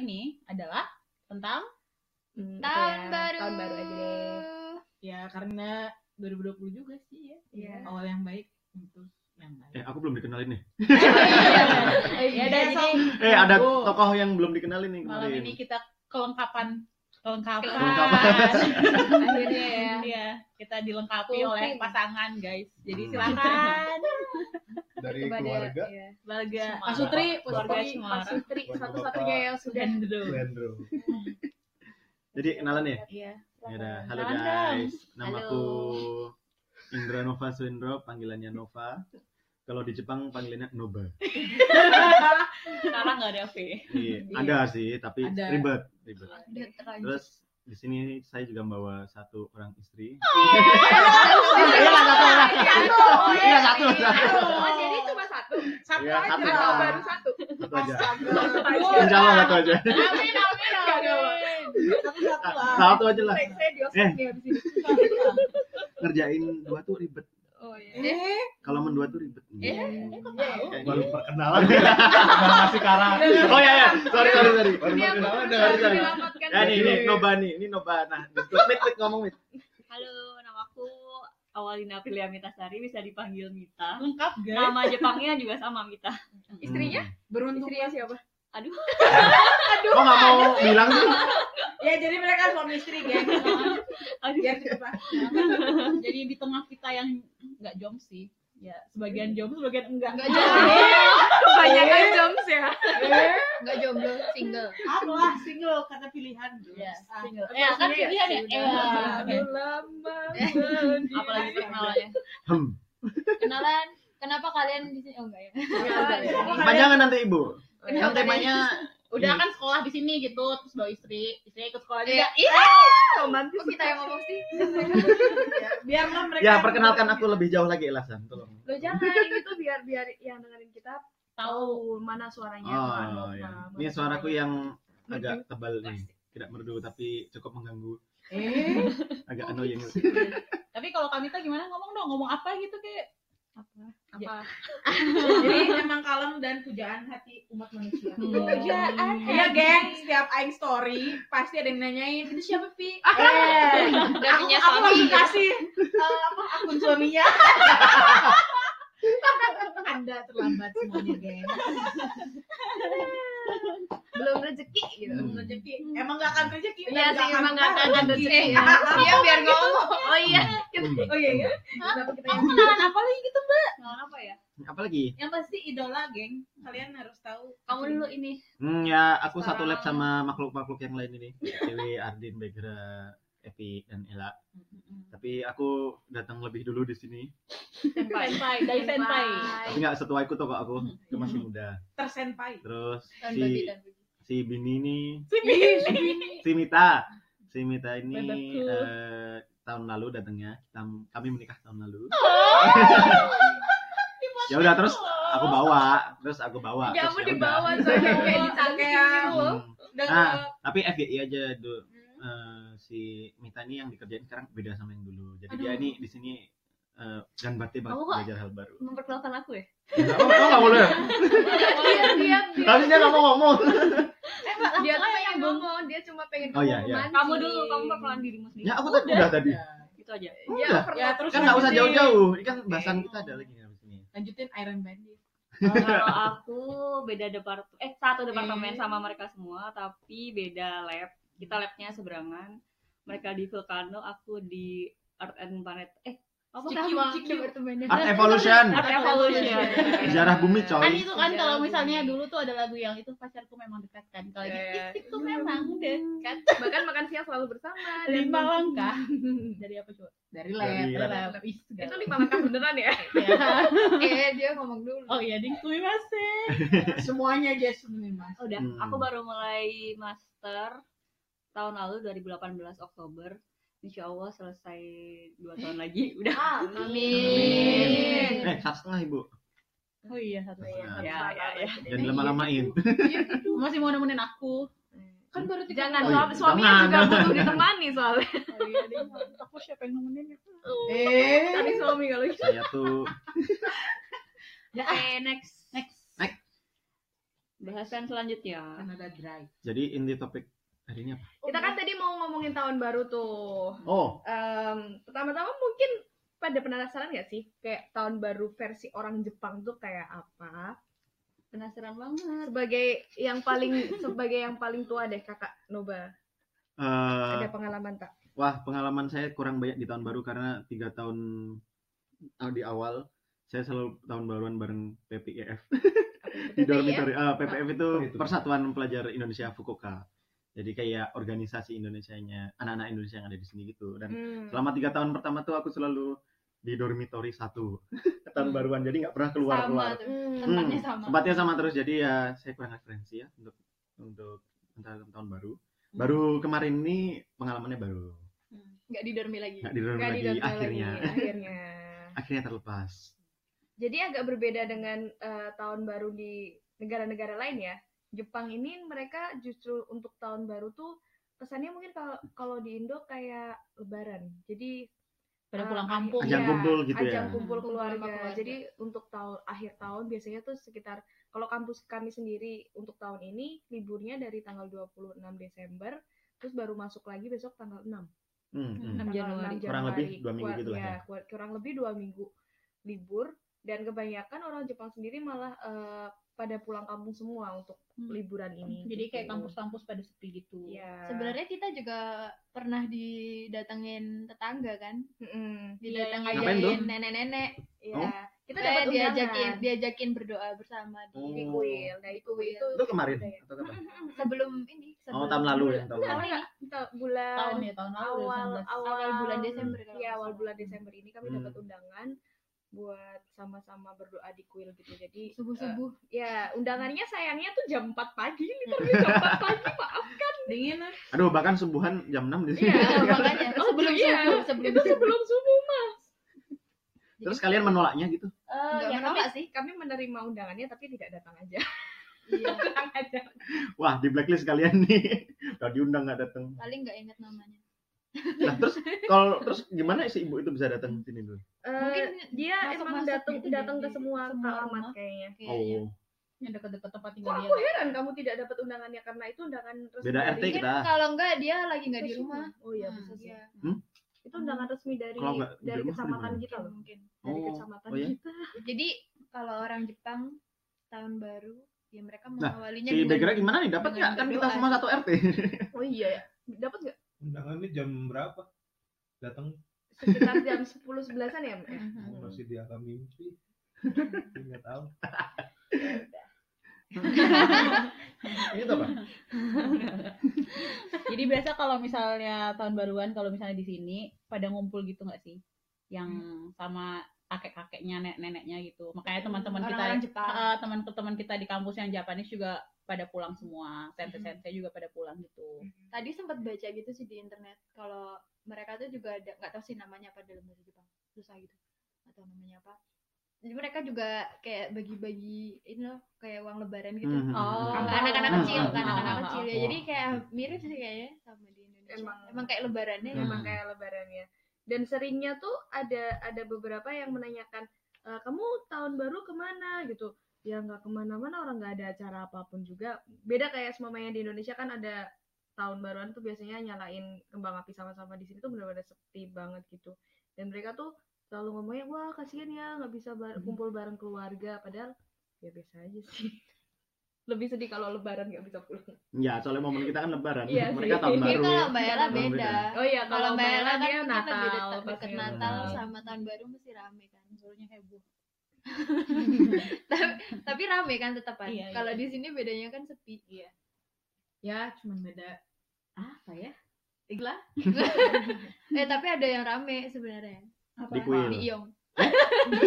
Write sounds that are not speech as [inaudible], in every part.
ini adalah tentang Hmm, Tahun ya, baru. Tahun baru aja deh. ya karena 2020 juga sih ya. Iya. Awal yang baik untuk yang baik. Eh, aku belum dikenalin nih. [laughs] ya udah [laughs] jadi Eh, ada tokoh yang belum dikenalin nih malam kemarin. ini kita kelengkapan kelengkapan. Kelengkapan. Akhirnya ya. Iya, kita dilengkapi oleh pasangan guys. Jadi Hmm. silakan dari Kepada- keluarga iya. keluarga Pak Sutri, keluarga. Pak Sutri satu-satunya yang sudah Hendro. Wendro. [laughs] Jadi kenalan ya? Iya. Ya halo guys. dong. Namaku Indra Nova Suendro, panggilannya Nova. Kalau di Jepang panggilannya Noba. [laughs] Sekarang nggak ada V. Iya, ada sih, tapi Ada. ribet, ribet. Terlanjur. Terus di sini saya juga membawa satu orang istri. Iya lah, satu lah. Iya, satu, satu. Oh, jadi cuma satu. Satu Iya, aja. satu. Atau baru satu. Satu aja. Insya Allah satu aja. Amin amin amin. Satu-satu lah. Satu aja lah. Saya saya di Eh. Ngerjain dua tuh ribet. Oh iya. Eh, Kalau mendua tuh ribet. Eh, kok tahu? Baru perkenalan. Nggak ngasih karakter. Oh ya ya, sorry sorry sorry. Baru perkenalan harus sorry, sorry. menyelamatkan Ya nih, ini Noba nih, ini Noba. Nah, mit mit ngomong mit. Halo, namaku Awalina Aprilia Mitasari, bisa dipanggil Mita. Lengkap guys. Nama Jepangnya juga sama Mita. Istrinya? beruntung Istrinya siapa? Aduh, [laughs] Hmm. Oh nggak mau bilang sih? Ya jadi mereka suami istri geng. [laughs] aduh. Cepat. Jadi di tengah kita yang nggak jom sih. Ya, sebagian jom, sebagian enggak. Enggak jomblo. Kebanyakan joms ya. Enggak jomblo, single. Aku lah single kata pilihan. Ya, Ah, single. aku Eh, kan pilihan ya? Eh, oke. lama. Apalagi perkenalannya. Hmm. Kenalan, kenapa kalian di sini? Oh enggak ya. Panjangan nanti ibu. Kenapa temanya [laughs] Udah kan sekolah di sini gitu, terus bawa istri, istri ikut sekolah Iya. juga. romantis. Kok kita yang ngomong sih? [laughs] Ya, biarlah mereka. ya perkenalkan aku lebih jauh lagi Elasan, tolong. Lo jangan gitu biar biar yang dengerin kita Tahu mana suaranya. Oh mana- ya, mana ini suaraku yang agak tebal nih, tidak merdu tapi cukup mengganggu, Eh, [laughs] agak annoying. Tapi kalau Kamita gimana ngomong dong, ngomong apa gitu kayak apa? [laughs] jadi emang kalem dan pujaan hati umat manusia. pujaan. Iya geng, setiap aing story pasti ada yang nanyain itu siapa Pi? [laughs] Eh, [laughs] Udah Aku, punya aku langsung kasih eh, apa akun suaminya. Anda terlambat semuanya geng. belum rezeki gitu. Hmm. Rezeki. Emang gak akan rezeki. Iya sih, emang nggak akan rezeki. Eh, dia biar ngomong. Oh iya. Oh iya ya. Kenapa kita yang Kenalan apa lagi gitu, Mbak? Kenalan apa ya? Apalagi? yang pasti idola geng. Kalian harus tahu. Kamu dulu ini. Hmm, ya aku satu lab sama makhluk-makhluk yang lain ini. Dewi, Ardin, Begra, Epi, dan Ella. Tapi aku datang lebih dulu di sini. Senpai, dari senpai. Tapi nggak setuaiku tuh kok aku, aku masih muda. Tersenpai. Terus Dan bagi si dan bagi. si Bini ini, Ih, si Mita, si Mita ini Bebekku. eh, tahun lalu datangnya. Kita, kami menikah tahun lalu. [laughs] ya udah terus aku bawa, terus aku bawa. Ya terus ampun ya udah. dibawa saya kayak dicangkir gitu loh. Hmm. Nah, tapi FYI aja dulu. Hmm. Eh, si Mita ini yang dikerjain sekarang beda sama yang dulu. Jadi dia ini di sini eh, dan banget belajar hal baru. Memperkenalkan aku ya? Enggak, oh, oh, nggak boleh. Dia Tadi dia nggak mau ngomong. dia tuh pengen ngomong, dia cuma pengen Oh, iya, iya. Kamu dulu, kamu perkenalan dirimu sendiri. Ya aku tadi udah tadi. Itu aja. Ya. Ya, terus Kan nggak usah jauh-jauh. Ini kan bahasan kita ada lagi di sini. Lanjutin Iron Bandit. Kalau [laughs] aku beda departemen, eh satu departemen Eh. sama mereka semua, tapi beda lab. Kita labnya seberangan. Mereka di Vulcano, aku di Art and Planet. Eh, apa Ciki. Art Evolution. Art Evolution. Sejarah bumi Kan coy. itu kan kalau misalnya dulu tuh ada lagu yang itu pacarku memang dekat kan. Kalau Eh. gitu istriku memang dekat. Bahkan makan siang selalu bersama dan Lima langkah. Dari apa coba? Dari Dari lab. lab. Dari lab. Ih, itu lima langkah beneran ya? Ya. [laughs] Eh, dia ngomong dulu. Oh iya, ding sumimasen. [laughs] Semuanya nih mas. Udah, Hmm. aku baru mulai master tahun lalu 2018 Oktober. Insya Allah selesai dua tahun lagi. [laughs] Udah. Amin. Eh, satu setengah ibu. Oh iya, satu Nah, Ya, ya, ya. Jangan lama-lamain. [laughs] Masih mau nemenin aku. Kan baru tiga Jangan Oh, iya. suami, suaminya juga butuh ditemani [laughs] soalnya. Oh iya, dia aku siapa yang nemenin ya? Eh. Tadi suami kalau gitu. Saya tuh Oke, next. Next. Bahasan selanjutnya. Kanada Dry. jadi inti topik hari ini apa? Kita kan tadi mau ngomongin tahun baru tuh. Oh, Em, pertama-tama mungkin pada penasaran gak sih kayak tahun baru versi orang Jepang tuh kayak apa? Penasaran banget. Sebagai yang paling sebagai yang paling tua deh kakak Noba eh, ada pengalaman tak? wah pengalaman saya kurang banyak di tahun baru karena tiga tahun ah, di awal saya selalu tahun baruan bareng PPIF [laughs] di dormitory. Ah, PPF itu Apa itu? Persatuan Pelajar Indonesia Fukuoka. Jadi kayak organisasi Indonesianya anak-anak Indonesia yang ada di sini gitu. Dan Hmm. selama tiga tahun pertama tuh aku selalu di dormitory satu [laughs] tahun baruan. Jadi nggak pernah keluar sama keluar tuh. Hmm. tempatnya sama. Tempatnya sama terus. Jadi ya saya kurang referensi ya untuk untuk antara tahun baru. Baru kemarin ini pengalamannya baru. Nggak di dormi lagi. Nggak di dorm Nggak lagi. akhirnya lagi, akhirnya. [laughs] [laughs] akhirnya terlepas. Jadi agak berbeda dengan eh, tahun baru di negara-negara lain ya. Jepang ini mereka justru untuk tahun baru tuh kesannya mungkin kalau kalau di Indo kayak Lebaran. Jadi Pada eh, pulang akhir- kampung. Ajang iya, kumpul gitu ya. Ajang kumpul Hmm, kumpul sama keluarga. keluarga. Jadi untuk tahun akhir tahun biasanya tuh sekitar kalau kampus kami sendiri untuk tahun ini liburnya dari tanggal 26 Desember terus baru masuk lagi besok tanggal 6. Hmm, hmm. 6 Tanggal Januari. 6 Kurang lebih Januari. dua minggu Kur- gitu lah ya, ya. kur- kurang lebih dua minggu libur dan kebanyakan orang Jepang sendiri malah eh, pada pulang kampung semua untuk Hmm. liburan ini. Jadi kayak gitu. kampus-kampus pada sepi gitu. Iya. sebenarnya kita juga pernah didatengin tetangga kan. Iya, yang didatengin tuh? nenek-nenek Iya. Oh. Kita Kayak dapat diajakin undangan diajakin berdoa bersama di di Oh. kuil. Nah, itu Kuil. itu itu kemarin atau kapan [laughs] sebelum ini oh sebelum tahun lalu ya tahun lalu enggak. Bulan Tahun ya, tahun lalu. awal 19. awal Awal bulan Desember kalau Iya, awal bulan Desember ini kami Hmm. dapat undangan buat sama-sama berdoa di kuil gitu. Jadi subuh subuh ya undangannya sayangnya tuh jam 4 pagi, [laughs] literally jam 4 pagi, maaf. Dingin lah. aduh bahkan subuhan jam 6 di sini Iya. [laughs] makanya Oh, sebelum iya. subuh sebelum Itu subuh sebelum subuh, Mas. terus kalian menolaknya gitu Eh, Nggak ya menolak kami, sih. kami menerima undangannya tapi tidak datang aja. iya [laughs] datang aja. wah di blacklist kalian nih udah diundang nggak datang paling nggak ingat namanya nah terus kalau terus gimana si ibu itu bisa datang ke sini dulu Eh, Mungkin dia emang masuk-masuk datang gitu datang ke semua, semua alamat kayaknya. kayaknya oh Yang dekat-dekat tempat tinggal dia. aku heran kamu tidak dapat undangannya karena itu undangan resmi Beda dari- RT mungkin kita. kalau enggak dia lagi nggak di rumah Oh iya Hmm, bisa sih. iya. Itu undangan resmi dari Kalau nggak di dari rumah kecamatan kita loh. mungkin Dari Oh, kecamatan oh ya? kita. jadi kalau orang Jepang tahun baru ya mereka Nah, mengawalinya si dengan- Begra gimana nih dapat nggak kan kita semua satu RT Oh iya ya. Dapat nggak? Undangannya jam berapa? Datang Sekitar [laughs] jam 10 11-an ya, Mbak? Mhm. masih di alam mimpi. [laughs] Enggak tahu. itu apa [laughs] Jadi biasa kalau misalnya tahun baruan kalau misalnya di sini pada ngumpul gitu nggak sih? Yang sama kakek-kakeknya, nenek-neneknya gitu. Makanya teman-teman kita. Ah, teman-teman kita di kampus yang Japanis juga pada pulang semua. Sensei-sensei juga pada pulang gitu. tadi sempat baca gitu sih di internet kalau mereka tuh juga ada nggak tahu sih namanya apa dalam bahasa Jepang susah gitu tahu namanya apa jadi mereka juga kayak bagi-bagi ini loh kayak uang lebaran gitu Mhm. Oh. ke anak-anak Hmm, kecil hmm, ke anak-anak hmm. kecil ya Oh. jadi kayak mirip sih kayaknya sama di Indonesia Emang- emang, kayak lebarannya Hmm. Emang kayak lebarannya. Dan seringnya tuh ada ada beberapa yang menanyakan, "E, kamu tahun baru ke mana gitu? Ya nggak ke mana-mana orang nggak ada acara apa pun juga. Beda kayak semamanya di Indonesia kan ada tahun baruan tuh biasanya nyalain kembang api sama-sama di sini tuh benar-benar sepi banget gitu. Dan mereka tuh selalu ngomongnya wah kasihan ya nggak bisa bar- kumpul bareng keluarga. Padahal ya biasa aja sih. [laughs] Lebih sedih kalau lebaran nggak bisa pulang. ya soalnya momen kita kan lebaran Iya mereka sih. tahun baru kalau ya. Mbak Ella beda. beda. Oh iya Kalau Mbak Ella kan dia Natal deket Natal. Natal. sama tahun baru mesti rame kan. Seluruhnya heboh. [laughs] tapi, [laughs] tapi rame kan tetap kan. Iya, iya. Kalau di sini bedanya kan sepi. Iya. Ya, cuman beda apa ya? Igla? [laughs] Eh tapi ada yang rame sebenarnya. Apa? Di kuil. Di Iong.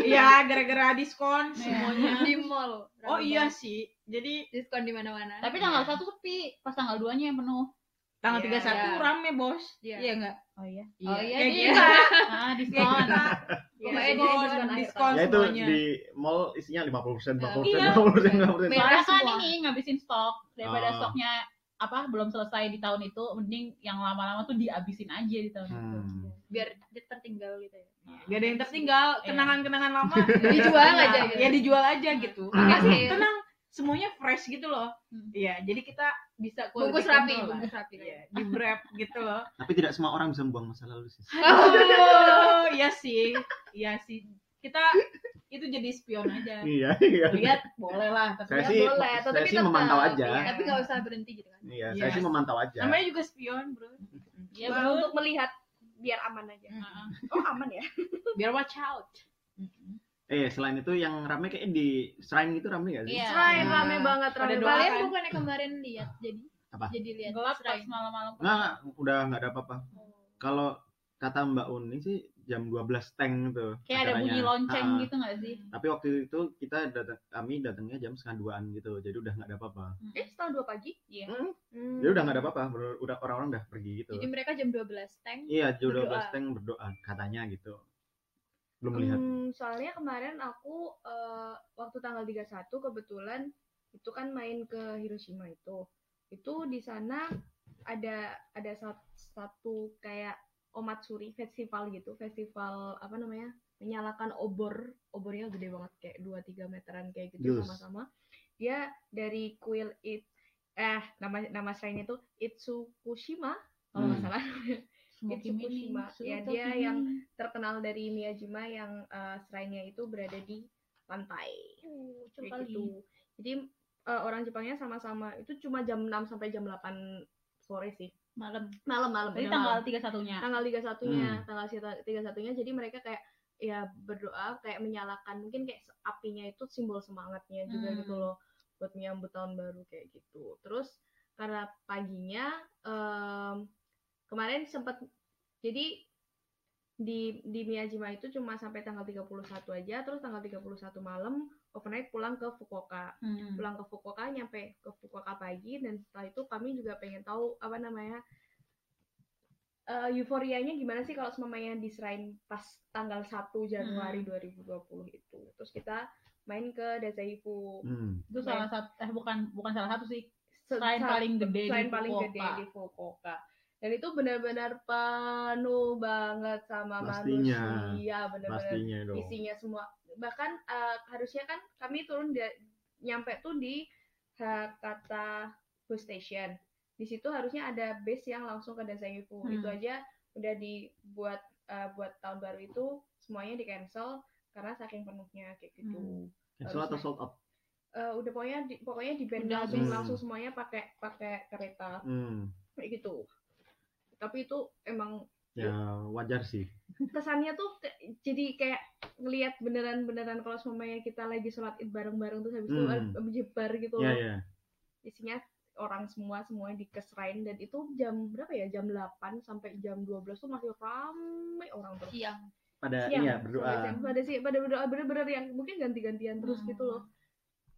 Iya, gara-gara diskon Iya. semuanya. Di mall. Rame Oh iya banget. sih. Jadi Diskon di mana-mana. Tapi tanggal satu sepi, pas tanggal 2-nya yang penuh. tanggal Iya, 31 iya. rame, Bos. Iya. Iya enggak? Oh iya. Oh iya, Kayak dia. kita. [laughs] Ah, Kayak diskon. kita. Pokoknya Diskon, diskon ya itu semuanya. di mall isinya 50% 50% Iya. 50% 50% Merah Soalnya kan ini ngabisin stok daripada Oh. stoknya apa belum selesai di tahun itu mending yang lama-lama tuh dihabisin aja di tahun itu Hmm. biar dia tertinggal gitu ya Gak ada yang tertinggal, Iya. kenangan-kenangan lama [laughs] Dijual aja gitu. Ya dijual aja gitu. Sih. tenang, semuanya fresh gitu loh. Hmm. Iya, jadi kita bisa bungkus rapi lah. bungkus rapi Iya, di wrap gitu loh. [laughs] Tapi tidak semua orang bisa membuang masa lalu sih. Oh, iya sih. Iya sih. Kita itu jadi spion aja. Iya, iya. Lihat boleh lah, tapi Saya ya sih, boleh, saya tapi sih tetap, memantau aja. iya, tapi nggak usah berhenti gitu kan Iya, Iya. saya sih memantau aja. namanya juga spion, Bro. ya bro untuk melihat biar aman aja. Heeh. Oh aman ya. Biar watch out. Eh, selain itu yang rame kayaknya di shrine gitu rame gak sih? Iya. Selain Nah, rame banget pada rame doa banget. kalian kan? bukannya kemarin lihat jadi Apa? jadi lihat gelap pas shrine. malam-malam Nggak, udah nggak ada apa-apa. Kalau kata Mbak Uni sih jam 12 tank tuh. kayak ada acaranya. bunyi lonceng Ah, gitu nggak sih Tapi waktu itu kita datang, kami datangnya jam setengah duaan gitu, jadi udah nggak ada apa-apa. Eh setengah dua pagi. iya Hmm. Jadi udah nggak ada apa-apa, udah orang-orang udah pergi gitu. jadi mereka jam 12 tank Iya, jam 12 berdoa. tank berdoa katanya gitu. Belum melihat. Hmm, soalnya kemarin aku eh, waktu tanggal 31 kebetulan itu kan main ke Hiroshima itu. Itu di sana ada ada sat- satu kayak omatsuri festival gitu, festival apa namanya? menyalakan obor, obornya gede banget kayak 2 3 meteran kayak gitu Yes. sama-sama. Dia dari kuil it eh nama nama shrine itu Itsukushima kalau nggak Hmm. salah. [laughs] Smoky Itsukushima. Mini, Ya, dia yang terkenal dari Miyajima yang eh, shrine-nya itu berada di pantai. Kayak kali. gitu. Jadi eh, orang Jepangnya sama-sama itu cuma jam 6 sampai jam 8 sore sih. malam Malam-malam. Tadi udah tanggal malam. tiga satunya tanggal 31-nya, Hmm. tanggal 31-nya jadi mereka kayak ya berdoa kayak menyalakan mungkin kayak apinya itu simbol semangatnya juga Hmm. gitu loh buat menyambut tahun baru kayak gitu. Terus karena paginya em, kemarin sempat jadi di di Miyajima itu cuma sampai tanggal 31 aja terus tanggal 31 malam overnight pulang ke Fukuoka Hmm. pulang ke Fukuoka nyampe ke Fukuoka pagi dan setelah itu kami juga pengen tahu apa namanya eh, euforianya gimana sih kalau semuanya di shrine pas tanggal 1 Januari 2020 itu terus kita main ke Dazaifu Hmm. itu salah satu eh bukan bukan salah satu sih sa- paling gede selain di paling Fukuoka. gede di Fukuoka dan itu benar-benar penuh banget sama Pastinya. manusia benar-benar isinya semua bahkan eh, harusnya kan kami turun di, nyampe tuh di Hakata bus station di situ harusnya ada base yang langsung ke Dazaifu Hmm. itu aja udah dibuat eh, buat tahun baru itu semuanya di cancel karena saking penuhnya kayak gitu Hmm. Cancel atau sold out? Eh, udah pokoknya di, pokoknya di band langsung habis. langsung semuanya pakai pakai kereta Hmm. kayak gitu tapi itu emang Ya wajar sih. kesannya tuh ke- jadi kayak ngelihat beneran-beneran kalau semuanya kita lagi sholat id bareng-bareng terus habis itu Hmm. menyebar gitu loh. ya. isinya orang semua semua di kesrain dan itu jam berapa ya jam 8 sampai jam 12 tuh masih rame orang terus siang Pada Siang, iya berdoa. siang. pada sih pada berdoa bener-bener yang mungkin ganti-gantian terus Hmm. gitu loh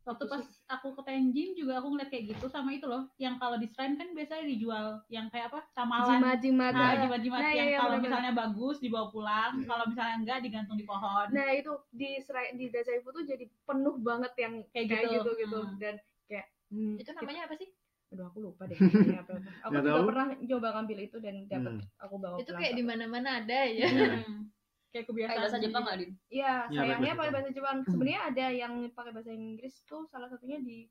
waktu Itu pas aku ke Tenjin juga aku ngeliat kayak gitu sama itu loh yang kalau di shrine kan biasanya dijual yang kayak apa? Samalan jimat-jimat nah nah, jimat-jimat Nah, yang iya, kalau misalnya bagus dibawa pulang kalau misalnya enggak digantung di pohon. Nah itu di Srai- di Dazaifu tuh jadi penuh banget yang Kayak kayak, gitu. gitu gitu. Hmm. dan kayak hmm, itu namanya apa sih? Aduh aku lupa deh. [laughs] Apa aku Nggak juga tahu. pernah coba ngambil itu dan dapat Hmm. aku bawa itu pulang kayak di mana-mana ada ya. Hmm. Kayak kebiasaan bahasa Jepang nggak, Din? Iya, Iya, sayangnya pakai bahasa Jepang. Sebenarnya ada yang pakai bahasa Inggris tuh salah satunya di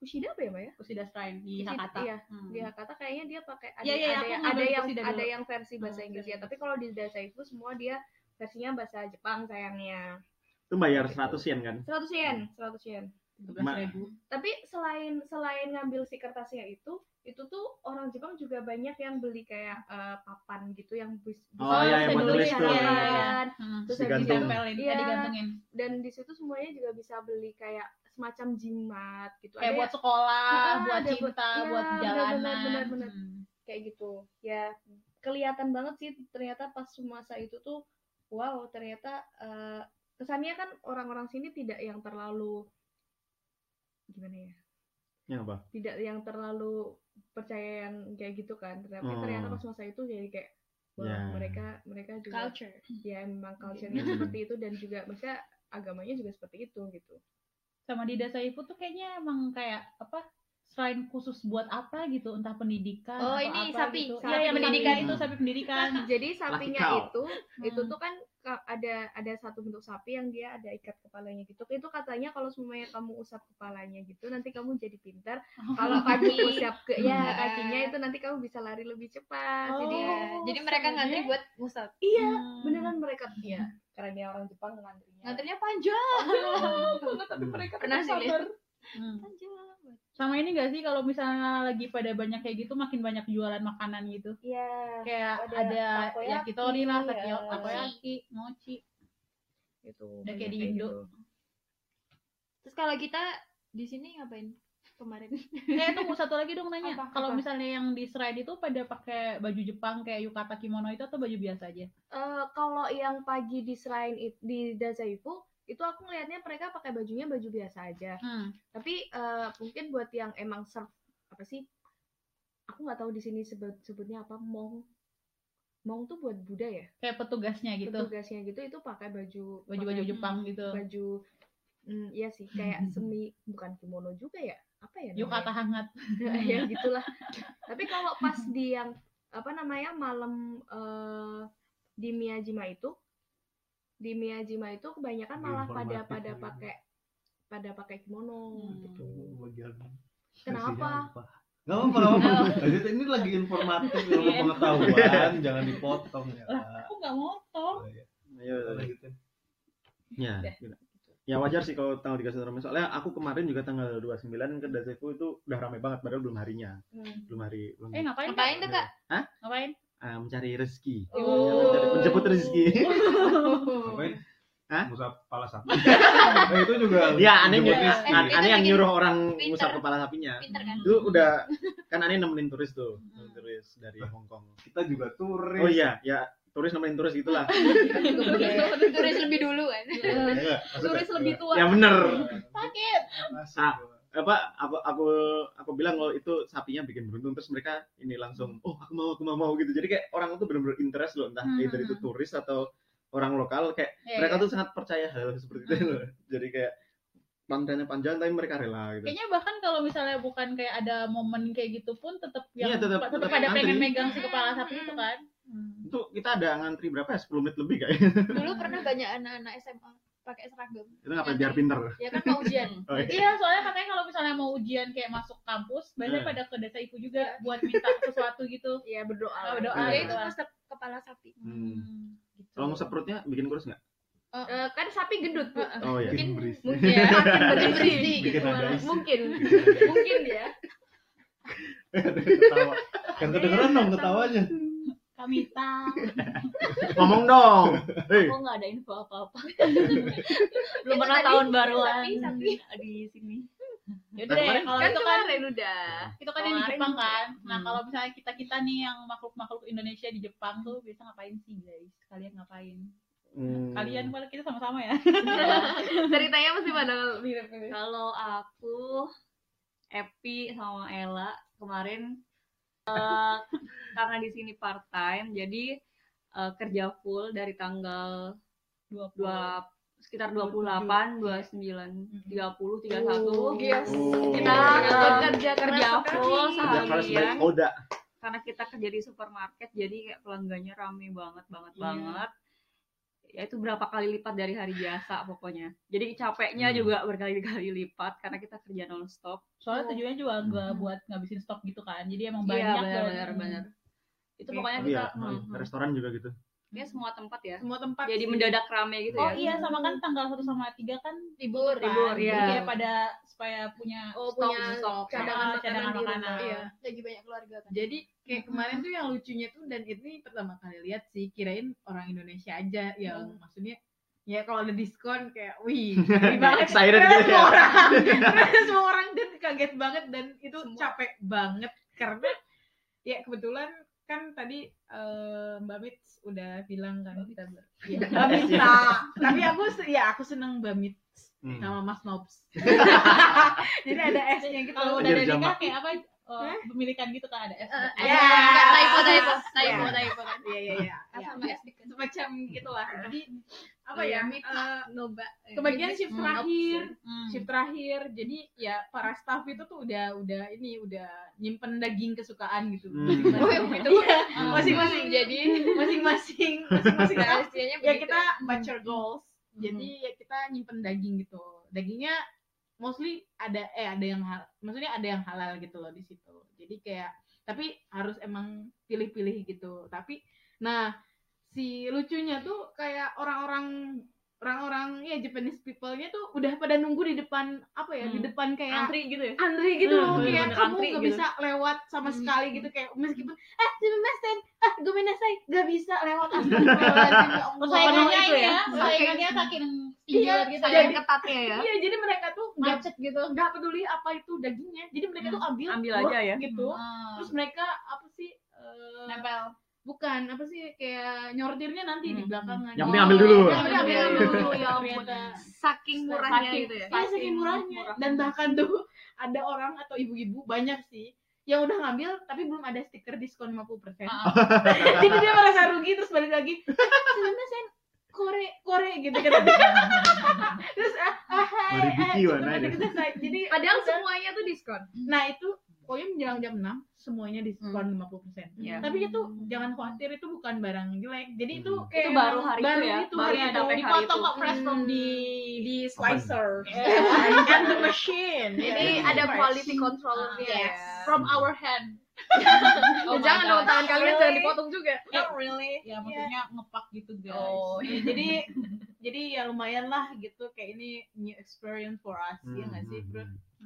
Kushida apa ya, Mbak ya? Kusida Shrine di Kushida, Hakata iya. Hmm. Di Hakata kayaknya dia pakai ada Iya, iya, ada, yang- ada yang Kushida ada yang versi bahasa Hmm, Inggris ya. Tapi kalau di Dazaifu semua dia versinya bahasa Jepang sayangnya. Itu bayar 100 yen kan? 100 yen, 100 yen. Ma- 12.000. Tapi selain selain ngambil si kertasnya itu, itu tuh orang Jepang juga banyak yang beli kayak eh, papan gitu yang bis, Oh, bisa iya, yang buat tulis tuh. Iya. kan. Hmm. Terus Digantung. ditempelin Iya. digantungin dan di situ semuanya juga bisa beli kayak semacam jimat gitu kayak Ada buat yang sekolah Ah, buat ada buat- cinta iya, buat benar, jalanan benar, benar, benar. Hmm. kayak gitu ya kelihatan banget sih ternyata pas masa itu tuh wow ternyata eh, kesannya kan orang-orang sini tidak yang terlalu gimana ya Yang apa? tidak yang terlalu percaya yang kayak gitu kan tapi Oh. ternyata pas masa itu jadi kayak wah Ya. mereka mereka juga culture ya memang culture-nya Hmm. seperti itu dan juga maksudnya agamanya juga seperti itu gitu sama di Dasaifu tuh kayaknya emang kayak apa selain khusus buat apa gitu entah pendidikan Oh, atau ini apa sapi, gitu. sapi Iya, yang pendidikan. itu sapi pendidikan [laughs] Jadi sapinya itu itu tuh kan ka- ada ada satu bentuk sapi yang dia ada ikat kepalanya gitu. Itu katanya kalau semuanya kamu usap kepalanya gitu nanti kamu jadi pintar. Kalau kamu usap ke ya Hmm. kakinya itu nanti kamu bisa lari lebih cepat. Jadi Oh, Iya, jadi mereka ngantri buat ngusap. iya Hmm. beneran mereka iya karena dia orang Jepang ngantrinya. Ngantrinya panjang. banget [laughs] tapi mereka Pernah sih Hmm. Sama ini gak sih kalau misalnya lagi pada banyak kayak gitu makin banyak jualan makanan gitu Iya. kayak Ada ada, takoyaki, yakitori lah ya. takoyaki, mochi Itu. Udah kayak di Indo. gitu. Terus kalau kita di sini ngapain kemarin? [laughs] eh tunggu satu lagi dong nanya kalau misalnya yang di shrine itu pada pakai baju Jepang kayak yukata kimono itu atau baju biasa aja Eh, kalau yang pagi di it- di Dazaifu itu aku ngelihatnya mereka pakai bajunya baju biasa aja. hmm. Tapi eh, mungkin buat yang emang serve apa sih? Aku nggak tahu di sini sebut sebutnya apa mong. Mong tuh buat Buddha ya. kayak petugasnya gitu Petugasnya gitu itu pakai baju baju-baju pakai Jepang gitu baju hmm, iya sih kayak [laughs] semi bukan kimono juga ya. Apa ya? namanya? yukata hangat [laughs] ya [laughs] gitulah tapi kalau pas di yang apa namanya malam eh, di Miyajima itu di Miyajima itu kebanyakan malah pada pada pakai pada pakai kimono Hmm. gitu bagian Kenapa? Gak apa-apa, gak apa-apa. Lanjut, ini lagi informatif, ilmu Iya. pengetahuan, jangan dipotong ya. aku nggak motong Oh, iya. Ayo, Lanjutin. ya, Udah. gitu. ya wajar sih kalau tanggal 31 ramai soalnya aku kemarin juga tanggal 29 ke Dasefu itu udah ramai banget padahal belum harinya belum hari belum eh ngapain Ngapain tuh kak? ngapain Ah, mencari rezeki Oh. Mencari- menjemput rezeki [laughs] Ngapain? Hah? Musab kepala sapi. Nah, [laughs] itu juga. ya aneh rezeki. Eh, aneh yang bikin nyuruh orang pinter. ngusap kepala sapinya Pinter kan? itu udah kan aneh nemenin turis tuh nemenin turis dari Hong Kong Kita juga turis. oh iya ya turis nemenin turis gitulah [laughs] Turis lebih dulu kan? Ya, enggak? Maksudnya, turis lebih tua ya bener sakit Masuk. Apa aku aku aku bilang kalau itu sapinya bikin beruntung terus mereka ini langsung oh aku mau aku mau mau gitu. Jadi kayak orang itu benar-benar interest loh entah Hmm, either itu hmm. turis atau orang lokal kayak Iya, mereka iya. tuh sangat percaya hal seperti itu loh. Jadi kayak pantainya panjang tapi mereka rela gitu. Kayaknya bahkan kalau misalnya bukan kayak ada momen kayak gitu pun tetap yang Iya, tetap- tetap tetap pada pengen megang si kepala sapi itu kan. itu kita ada ngantri berapa ya? 10 menit lebih kayaknya Dulu pernah banyak anak-anak SMA pakai seragam. itu ngapain biar pinter Ya kan mau ujian. [laughs] oh, iya. Iya, soalnya katanya kalau misalnya mau ujian kayak masuk kampus, biasanya Eh. pada ke desa ibu juga buat minta [laughs] sesuatu gitu. ya berdoa Oh, berdoa. Ya itu ngusap kepala sapi. Hmm. gitu. kalau ngusap perutnya bikin kurus nggak Eh, kan sapi gendut bu oh iya Bikin berisik. mungkin ya makin berisi Bikin gitu mungkin mungkin ya Ketawa. Kan kedengeran dong ketawanya. Kamita. [laughs] ngomong dong hei Aku nggak ada info apa-apa. [laughs] Belum pernah tahun baruan sapi, di sini. Yaudah deh, Kemarin- kalau kan itu kan kemarin udah itu kan yang di Jepang kan. Nah, Hmm. kalau misalnya kita-kita nih yang makhluk-makhluk Indonesia di Jepang tuh biasa ngapain sih, guys? Kalian ngapain? Hmm. Kalian malah kita sama-sama ya. [laughs] ceritanya masih pada mirip-mirip Kalau aku, Epi sama Ella kemarin eh, karena di sini part time, jadi eh, kerja full dari tanggal 20. dua sekitar 28, 29, 30, 31 Oh, yes. Oh. kita kerja kerja full seharian karena kita kerja di supermarket jadi kayak pelanggannya rame banget banget Iya. banget ya itu berapa kali lipat dari hari biasa pokoknya. Jadi capeknya Hmm. juga berkali-kali lipat karena kita kerja non stop Soalnya tujuannya juga nggak buat ngabisin stok gitu kan. Jadi emang iya banyak benar dan- benar. Benar itu pokoknya Oh kita iya hmm, hmm. restoran juga gitu ya semua tempat ya semua tempat jadi sih. mendadak rame gitu Oh ya iya sama kan tanggal 1 sama 3 kan libur. kan. Libur, Jadi iya. kayak pada supaya punya oh stok, punya stok cadangan Ah, cadangan makanan di makanan. rumah. Iya. Lagi banyak keluarga kan. Jadi kayak kemarin tuh yang lucunya tuh dan ini pertama kali lihat sih kirain orang Indonesia aja yang maksudnya ya kalau ada diskon kayak wih [laughs] banget Excited gitu semua ya. orang semua orang dan kaget banget dan itu capek banget karena ya kebetulan kan tadi eh, Mbak Mits udah bilang kan kita ber- ya, Mbak Mita tapi aku ya aku seneng Mbak Mits Hmm. sama Mas Nobs. [laughs] Jadi ada S-nya gitu. Kalau udah ada nikah kayak apa? Eh, pemilikan gitu kan ada S. Eh, Ya. Typo typo typo Ya. typo kan. iya iya iya Ya. sama S semacam gitulah jadi apa Oh ya meet eh, Noba. kebagian shift terakhir Hmm. shift terakhir jadi ya para staff itu tuh udah udah ini udah nyimpen daging kesukaan gitu Hmm. masing-masing. Oh. [laughs] Iya, Hmm. masing-masing Jadi masing-masing [laughs] masing-masing rahasianya ya kita butcher goals jadi ya kita nyimpen daging gitu dagingnya mostly ada eh ada yang hal maksudnya ada yang halal gitu loh di situ. Jadi kayak tapi harus emang pilih-pilih gitu. Tapi nah si lucunya tuh kayak orang-orang orang-orang ya Japanese people-nya tuh udah pada nunggu di depan apa ya di Hmm. depan kayak Antri gitu ya? antri gitu Hmm, loh. kayak bener-bener kamu gak gitu. bisa lewat sama sekali gitu. Kayak meskipun ah sumimasen ah gomenasai gak bisa lewat. Astagfirullahaladzim ya Persaingannya itu ini ya? ya, persaingannya saking Iya, gitu jadi- ya. Saking ketatnya ya. [laughs] iya jadi mereka tuh Macet gitu. nggak peduli apa itu dagingnya jadi mereka tuh ambil Ambil aja ya. gitu Hmm. terus mereka apa sih eh, nempel. bukan apa sih kayak nyortirnya nanti di Hmm. belakangan Yang penting ambil dulu. Yang penting ambil dulu ya ampun. Saking murahnya Saking- gitu ya. Iya saking murahnya dan bahkan tuh ada orang atau ibu-ibu banyak sih yang udah ngambil tapi belum ada stiker diskon 50% Ah. [laughs] jadi dia merasa rugi terus balik lagi sebenarnya saya kore kore gitu dia [laughs] terus ah, ah hai, gitu, kata deh. kita, saya. jadi Padahal udah. semuanya tuh diskon. nah itu pokoknya menjelang jam 6 semuanya diskon 50% Iya. tapi itu jangan khawatir itu bukan barang jelek jadi itu Hmm. kayak Itu baru hari itu baru ya? itu Baru hari yang itu dapet hari dipotong itu. kok fresh from di di slicer. [laughs] and the machine Jadi Yeah, ada quality controllernya Yes. ya. from our hand [laughs] Oh my jangan dong tangan kalian Really? jangan dipotong juga. not really Ya maksudnya ngepak gitu guys. Oh, iya, [laughs] jadi jadi ya lumayan lah gitu kayak ini new experience for us ya nggak sih bro?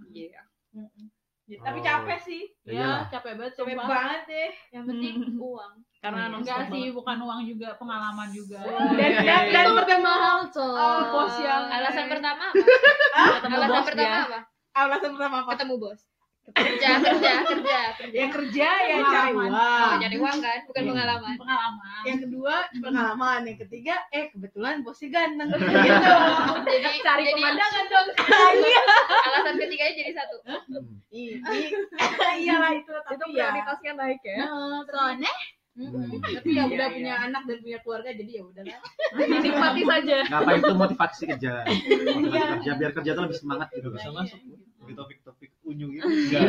Iya. Mm-mm. Ya, Tapi Oh. capek sih, Ya Ya, iyalah. capek banget capek sumpah. banget deh. Yang penting uang. Karena Iya. non Enggak sih, bukan uang juga, pengalaman juga. Dan dan, dan Itu pertama mahal coy. oh, bos yang Alasan pertama apa? Alasan bos pertama apa? alasan pertama apa? Ketemu bos. Kerja, kerja, kerja, kerja. Yang kerja ya cari uang. Oh, Cari uang kan, bukan Iya. pengalaman. Pengalaman. Yang kedua pengalaman, yang ketiga eh kebetulan bosnya ganteng [laughs] gitu. Jadi Cari jadi pemandangan [laughs] dong. alasan ketiganya jadi satu. Ih, [laughs] iyalah itu Itu tapi ya. prioritasnya naik ya. Nah, tapi- Soalnya. Tapi ya Iya, udah iya. punya anak dan punya keluarga jadi ya udahlah. Dinikmati saja. Ngapain itu motivasi kerja? Motivasi Iya. kerja biar kerja tuh lebih semangat gitu. Bisa Iya, masuk iya. Di topik-topik unyu gitu. [laughs] Enggak.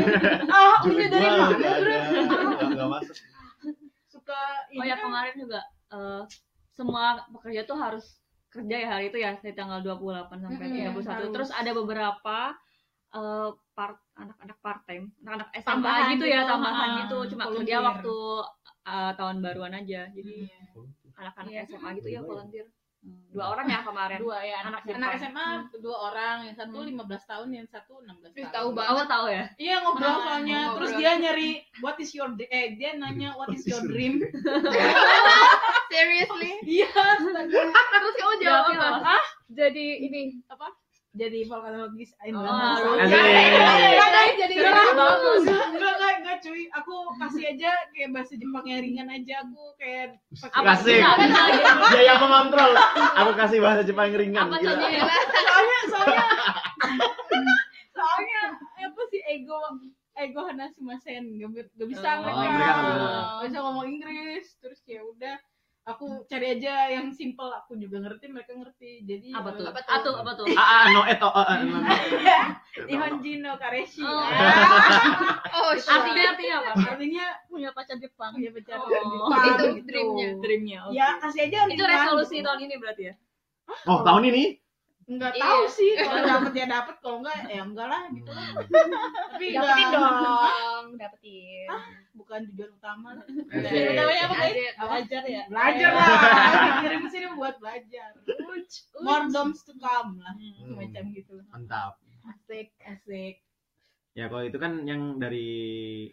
Ah, udah Julid dari mana? nggak bro? ada. Nggak- nggak masuk. Suka Oh ini ya kan? kemarin juga eh, semua pekerja tuh harus kerja ya hari itu ya dari tanggal 28 sampai Mm-mm, 31. harus. Terus ada beberapa eh, part anak-anak part time, anak-anak SMA Tambahan gitu ya, gitu, tambahan ah, gitu, cuma volunteer. kerja waktu eh, tahun baruan aja. Jadi anak-anak Iya. SMA gitu ya volunteer. Dua orang ya kemarin. dua ya anak, Anak anak SMA. Dua orang yang satu Hmm. 15 tahun yang satu 16 Ih, tahun tahu. Awal tahu ya? iya ngobrol Kenalan, soalnya ngobrol. terus dia nyari what is your eh dia nanya what is your dream [laughs] Seriously? iya. [laughs] Terus kamu jawab apa? apa? Jadi ini jadi vulkanologis Oh, Indonesia lucu. Asik. Enggak, jadi bagus. enggak, enggak, enggak, cuy. Aku kasih aja kayak bahasa Jepang yang ringan aja. Aku kayak Kasih. Dia yang mengontrol. Aku kasih bahasa Jepang yang ringan. Apa contohnya? soalnya soalnya soalnya apa sih ego ego hanasimasen gak, ber- gak bisa Oh, mereka bisa ngomong Inggris terus ya udah aku cari aja yang simple aku juga ngerti mereka ngerti jadi Apa tuh? Apa tuh? Atu, apa tuh? Ah, ah, no eto. ah, ah, no, [laughs] kareshi Oh. [laughs] Oh. Artinya artinya apa? artinya punya pacar Jepang. punya pacar Oh, Jepang itu gitu. dreamnya. Dreamnya. oke. ya kasih aja Itu resolusi tahun ini berarti ya? Oh, tahun ini? Enggak Iya. tahu sih kalau dapet ya dapet kalau enggak ya enggak lah gitu lah tapi Dapetin enggak dong, dapetin. bukan tujuan utama lah. Asik. Namanya apa guys? Belajar ya. belajar lah kirim ke sini buat belajar more doms to come lah Hmm. macam gitu Mantap. asik asik Ya kalau itu kan yang dari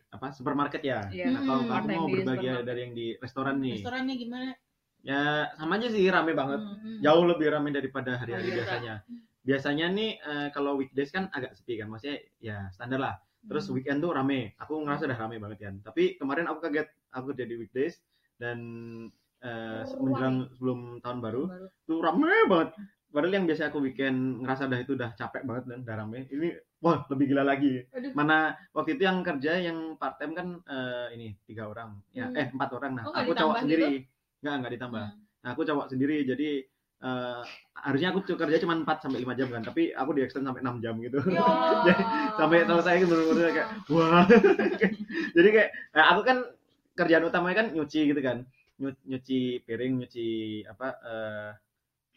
apa supermarket ya. Iya. Nah, kalau Hmm, aku part-time mau berbagi dari yang di restoran nih. restorannya gimana Ya sama aja sih rame banget. Hmm. Jauh lebih rame daripada hari-hari Oh, biasa. biasanya. Biasanya nih eh, kalau weekdays kan agak sepi kan. Maksudnya ya standar lah. Terus Hmm. weekend tuh rame. Aku ngerasa udah rame banget kan. Tapi kemarin aku kaget aku jadi weekdays dan eh, menjelang sebelum tahun baru Baru. tuh rame banget. Padahal yang biasa aku weekend ngerasa udah itu udah capek banget dan udah rame. Ini wah lebih gila lagi. Aduh. Mana waktu itu yang kerja yang part time kan eh, ini tiga orang. Ya Hmm. eh empat orang. Nah Oh, aku cowok sendiri. Nggak nggak ditambah. Hmm. Nah, aku cowok sendiri jadi eh, harusnya aku kerja cuma 4 sampai 5 jam kan, tapi aku di extend sampai 6 jam gitu. [laughs] Jadi, sampai selesai itu bener-bener kayak wah. [laughs] jadi kayak nah, aku kan kerjaan utamanya kan nyuci gitu kan. Nyu- nyuci piring, nyuci apa eh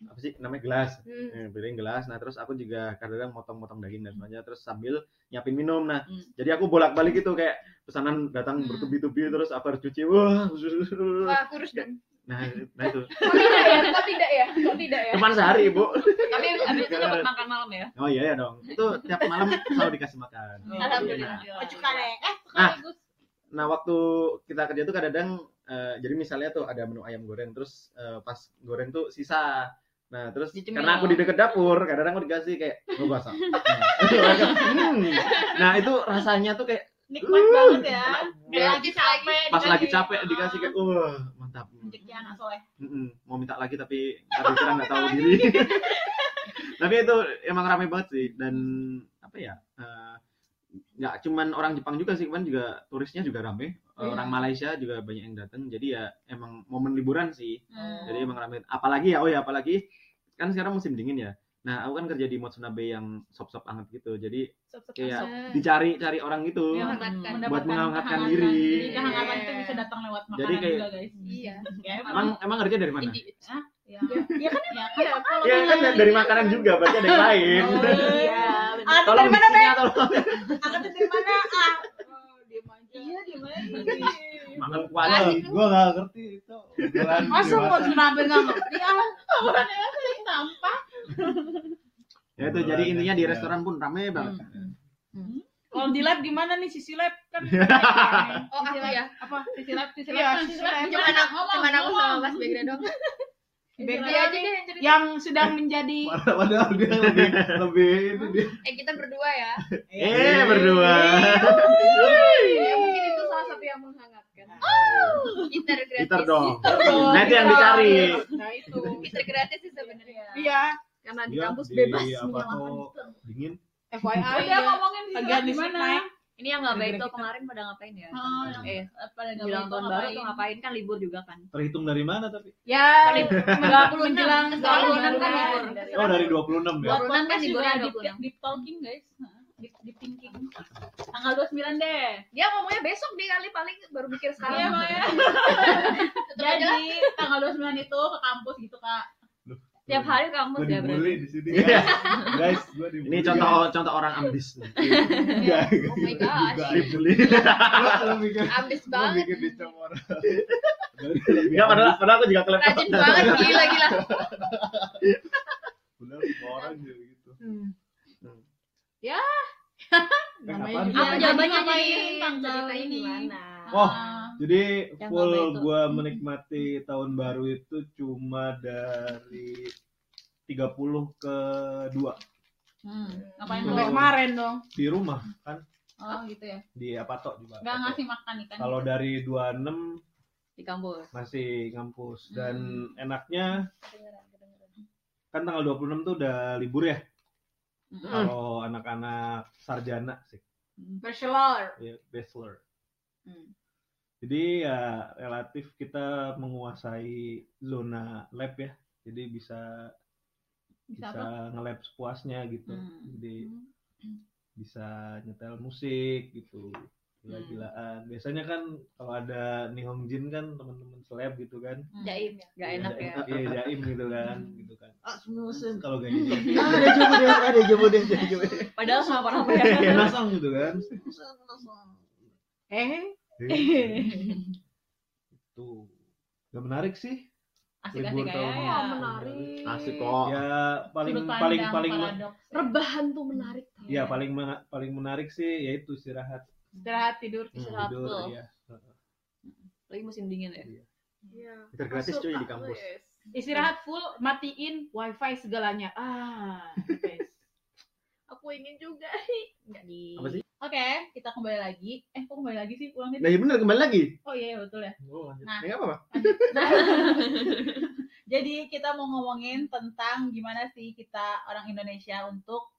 apa sih namanya gelas. Hmm. Eh, piring gelas. Nah, terus aku juga kadang-kadang motong-motong daging dan sebagainya terus sambil nyiapin minum. Nah, Hmm. jadi aku bolak-balik gitu kayak pesanan datang Hmm. bertubi-tubi terus aku harus cuci. Wah. Wah, kurus dong. Nah, nah itu. Kok tidak ya? Kok tidak ya? Kok tidak ya? Cuman sehari, Bu. Tapi abis itu dapat makan malam ya. Oh iya ya dong. Itu tiap malam selalu dikasih makan. Alhamdulillah. Baju kare. Eh, Ah. sekaligus. Nah, waktu kita kerja tuh kadang eh, jadi misalnya tuh ada menu ayam goreng terus eh, pas goreng tuh sisa. Nah, terus Dicemil. karena aku di deket dapur, kadang-kadang aku dikasih kayak oh basah. Nah, hmm. nah, itu rasanya tuh kayak Nikmat banget ya. Ya, lagi capek. pas lagi capek dikasih kayak wah, mantap. Rezeki anak soleh. Mm-mm, mau minta lagi tapi karena kita nggak tahu [laughs] diri. [laughs] tapi itu emang rame banget sih dan apa ya? eh, nggak cuman orang Jepang juga sih, kan juga turisnya juga rame. Eh, Iya. Orang Malaysia juga banyak yang datang. Jadi ya emang momen liburan sih. Hmm. Jadi emang rame. Apalagi ya, oh ya apalagi kan sekarang musim dingin ya. Nah, aku kan kerja di Monsunabe yang sop-sop anget gitu. Jadi kayak dicari-cari orang gitu. Iya, mendapatkan Buat menghangatkan diri. Jadi kehangatan itu bisa datang lewat makanan Jadi kayak- juga, guys. Iya. Ya, emang. Emang emang kerja dari mana? Ya, ya kan ya kan kalau Ya kan bilang- dari makanan juga, berarti ada yang lain. Oh, [laughs] iya. Ah, Tolong dari mana, tolong. Angkat dari mana? Ah. Oh, diem aja. Iya, diem aja. Makan Wah, kuali. gua nggak ngerti itu. Masa mau tsunami nggak ngerti? Ah, Orang yang sering sampah. Ya itu jadi intinya di restoran pun rame banget. Kalau di lab gimana nih sisi lab kan? [laughs] Oh, aku ya. Apa? Sisi lab, sisi Iya, lab, sisi lab. Cuman aku, cuman aku sama Mas Begra dong. [laughs] Begra aja deh yang cerita. yang sedang menjadi [laughs] Padahal dia lebih lebih itu dia. Eh, kita berdua ya. Eh berdua. Ya mungkin itu salah satu yang menghangatkan. Gitar gratis. Gitar dong. dong. Nah itu yang dicari. Nah itu. Gitar gratis sih sebenarnya. Iya. Karena di Dia kampus di bebas apa menyalakan tuh gitar. dingin. FYI Udah ya. ngomongin di naik. Ini yang nggak baik tuh kita. kemarin pada ngapain ya? Oh, Eh, pada nggak bilang baik tahun tuh baru ngapain? tuh ngapain kan libur juga kan? Terhitung dari mana tapi? Ya, 26 menjelang tahun tahun baru kan baru. libur. Oh dari 26 ya. Buat 26 kan podcast juga liburnya deep, 26. deep talking guys. Hah, Deep, deep thinking. Tanggal 29 deh. Dia ngomongnya besok nih kali paling baru mikir Iya, sekarang. Bang ya. [laughs] Jadi tanggal 29 itu ke kampus gitu, Kak. Tiap hari kampus ya berarti. di sini. [laughs] Iya. Guys, gua dibully. Ini contoh contoh orang ambis. [laughs] Enggak. Oh my gosh. Dibully. Ambis banget. mikir dicomor. Enggak padahal padahal aku juga kelepet. Rajin banget gila gila. Padahal semua orang juga gitu. [laughs] Namanya juga Apa jawabannya jadi ini? gimana? Oh, Jadi Yang full apa gua menikmati tahun baru itu cuma dari 30 ke 2 hmm, ngapain Sampai lo? Sampai kemarin dong. di rumah kan Oh, gitu ya. di Apato juga. Enggak ngasih makan ikan. Kalau dari 26 Di kampus. masih ngampus dan Hmm. enaknya kan tanggal 26 tuh udah libur ya. Hmm. Kalau anak-anak sarjana sih, Bachelor. ya bachelor. Hmm. Jadi ya relatif kita menguasai zona lab ya. Jadi bisa Bisa bisa, nge-lab sepuasnya gitu. Hmm. Jadi bisa nyetel musik gitu. Gila-gilaan. Biasanya kan kalau ada Nihongjin kan teman-teman seleb gitu kan. Hmm. Jaim ya. Gak enak ya. Iya, jaim gitu kan, gitu kan. Ah, semua sen kalau gak gitu. [laughs] Ada coba deh, ada coba deh, ada deh. Padahal sama apa ya. Nasang gitu kan. Eh, Tuh. Gak menarik sih. Asik-asik Libur kayak tahun ya. Oh, menarik. Asik kok. Ya paling paling paling paradoks. Rebahan tuh menarik. ya paling paling menarik sih yaitu istirahat. Istirahat tidur. Istirahat tidur, full. iya. Lagi musim dingin ya. Iya. Gitar gratis cuy di kampus. Istirahat full, matiin wifi segalanya. Ah, guys. [laughs] Aku ingin juga. [laughs] Nggak di. Apa sih? Oke, kita kembali lagi. Eh, kok kembali lagi sih? Ulang Nah, iya bener kembali lagi. Oh iya, iya, betul ya. Oh, lanjut. Nah. Ya, nggak apa-apa. Nah, [laughs] jadi kita mau ngomongin tentang gimana sih kita orang Indonesia untuk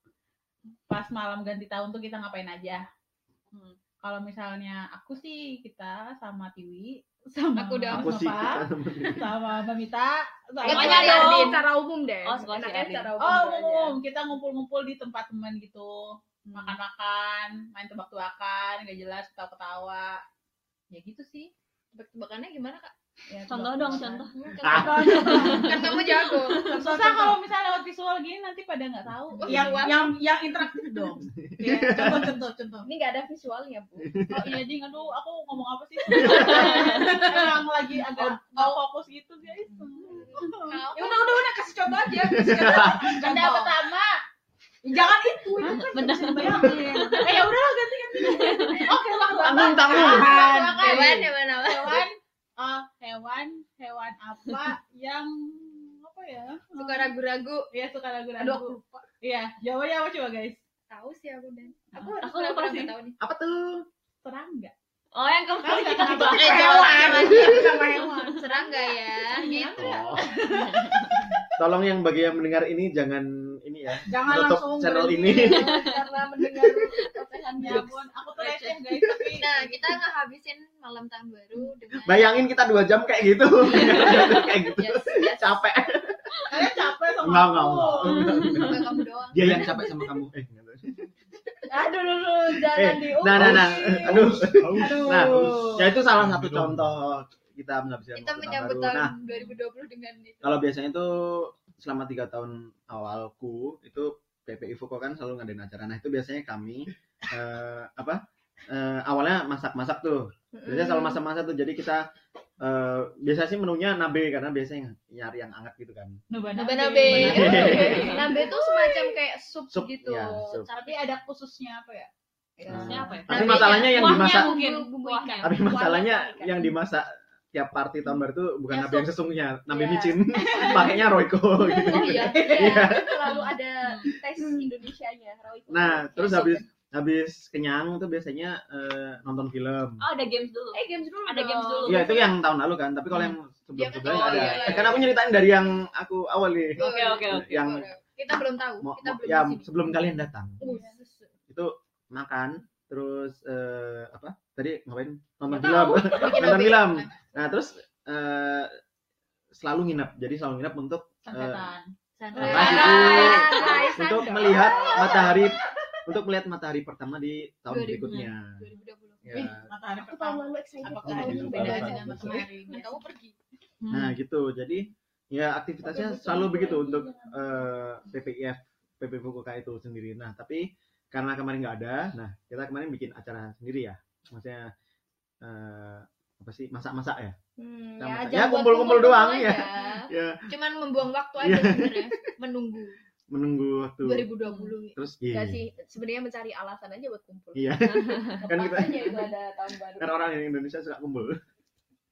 pas malam ganti tahun tuh kita ngapain aja. Hmm. kalau misalnya aku sih kita sama Tiwi sama Aku udah Aku sih Nova, sama Mbak Mita sama Semuanya dong. secara umum deh. Oh, Adin. secara umum. Oh, aja. umum, kita ngumpul-ngumpul di tempat teman gitu. Makan-makan, main tebak-tebakan, gak jelas, ketawa-ketawa. Ya gitu sih. Tebak-tebakannya gimana kak? Ya, Contoh dong, tebak-tebakan. contoh. Ah. [laughs] kan kamu jago Susah kalau misalnya lewat visual gini nanti pada nggak tahu. Oh, yang visual. yang yang interaktif dong. [laughs] Ya, contoh contoh contoh. Ini nggak ada visualnya, Bu. Oh iya ding, aduh aku ngomong apa sih? [laughs] Emang lagi agak nggak fokus gitu guys. Ya udah udah udah kasih contoh aja. Kasih contoh. Contoh pertama, Jangan itu. itu kan bisa dibayangin. eh ya udahlah ganti ganti. Oke lah, Tanggung, tanggung. Hewan, hewan hewan hewan, eh, hewan, hewan apa [laughs] yang apa ya? suka ragu-ragu Iya suka Aduh, ragu-ragu. aku lupa. Iya, jawabannya apa coba guys? tahu sih aku dan aku Aku lupa sih. tahu nih Apa tuh? Serangga. Oh, yang Tahu kemarin kita bahas. eh Hewan. jawab Sama hewan. serangga ya gitu Oh. Tolong yang bagi yang mendengar ini jangan ini ya. Jangan langsung channel ini. [laughs] karena mendengar ocehannya ampun. Aku tuh receh guys, tapi nah kita ngehabisin malam tahun baru dengan Bayangin kita dua jam kayak gitu. [laughs] kayak gitu. yes, yes. Capek. kalian capek sama Enggak, aku. enggak, enggak. Semoga kamu doang Dia yang capek sama kamu. Eh, enggak. Aduh, aduh, aduh, jangan Eh, diulang. nah, nah, nah. Aduh. Aduh. Nah, ya itu salah satu contoh kita menghabiskan kita waktu menyambut baru. Nah, tahun 2020 dengan itu kalau biasanya itu selama tiga tahun awalku itu PPI Fuko kan selalu ngadain acara. Nah itu biasanya kami [laughs] eh, apa eh, awalnya masak-masak tuh. Biasanya selalu masak-masak tuh. Jadi kita eh, biasa sih menunya nabe karena biasanya nyari yang hangat gitu kan. Nabe nabe nabe Nabe itu semacam kayak sup, Sup, gitu. ya, sup. Tapi ada khususnya apa ya? Khususnya apa ya? Tapi masalahnya yang dimasak, mungkin tapi masalahnya Kuahnya yang dimasak tiap party tahun baru itu bukan Ya, sup. yang sesungguhnya, nabe Ya. micin. [laughs] Pakainya Royco gitu. oh iya Iya. Selalu ada tes Indonesianya. Royco. Nah, terus Ya, sup. habis habis kenyang tuh biasanya eh, nonton film. Oh, ada games dulu. Eh, games dulu Ada games dulu. Iya itu yang tahun lalu kan, tapi kalau yang sebelum Dia kan sebelumnya tahu, ada. iya, iya. Kan aku nyeritain dari yang aku awal nih. Oke, oke, oke. Yang kita belum tahu mau, kita belum ya sebelum kalian datang Uh, itu makan terus eh, apa tadi ngapain? Nonton film. nonton film. Nah terus eh, selalu nginep. Jadi selalu nginep untuk Sunrise untuk melihat matahari untuk melihat matahari pertama di tahun 2000. berikutnya. 2020 ya. Matahari pertama. Apakah gitu. bedanya dengan matahari? Dan kamu pergi. Nah gitu. Jadi ya aktivitasnya selalu begitu untuk eh, PPIF PP Fukuoka itu sendiri. Nah tapi karena kemarin nggak ada nah kita kemarin bikin acara sendiri ya maksudnya eh, apa sih masak-masak ya Hmm, Sama- ya, ya, kumpul-kumpul kumpul doang, aja. ya. ya cuman membuang waktu aja Iya. sebenarnya menunggu menunggu waktu 2020 terus iya sih, sebenarnya mencari alasan aja buat kumpul. iya [laughs] kan kita aja itu ada tahun baru. kan orang yang Indonesia suka kumpul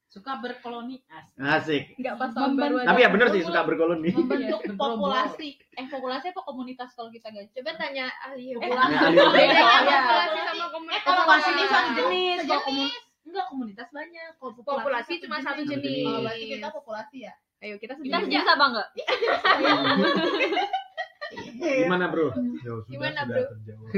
Suka berkoloni as. asik Enggak pas tahun baru aja. tapi ya bener sih suka berkoloni Membentuk Iya, populasi. Eh populasi apa komunitas kalau kita guys? coba tanya ahli Eh, populasi ahli bedanya populasi. populasi sama Eh komunitas kalau Populasi ini satu jenis, Sejenis. enggak komunitas banyak. Kalau Populasi cuma satu jenis. Oh, berarti kita populasi ya. Ayo kita Kita sejenis. sejenis apa enggak? gimana bro Ya, sudah, Gimana, sudah bro? terjawab.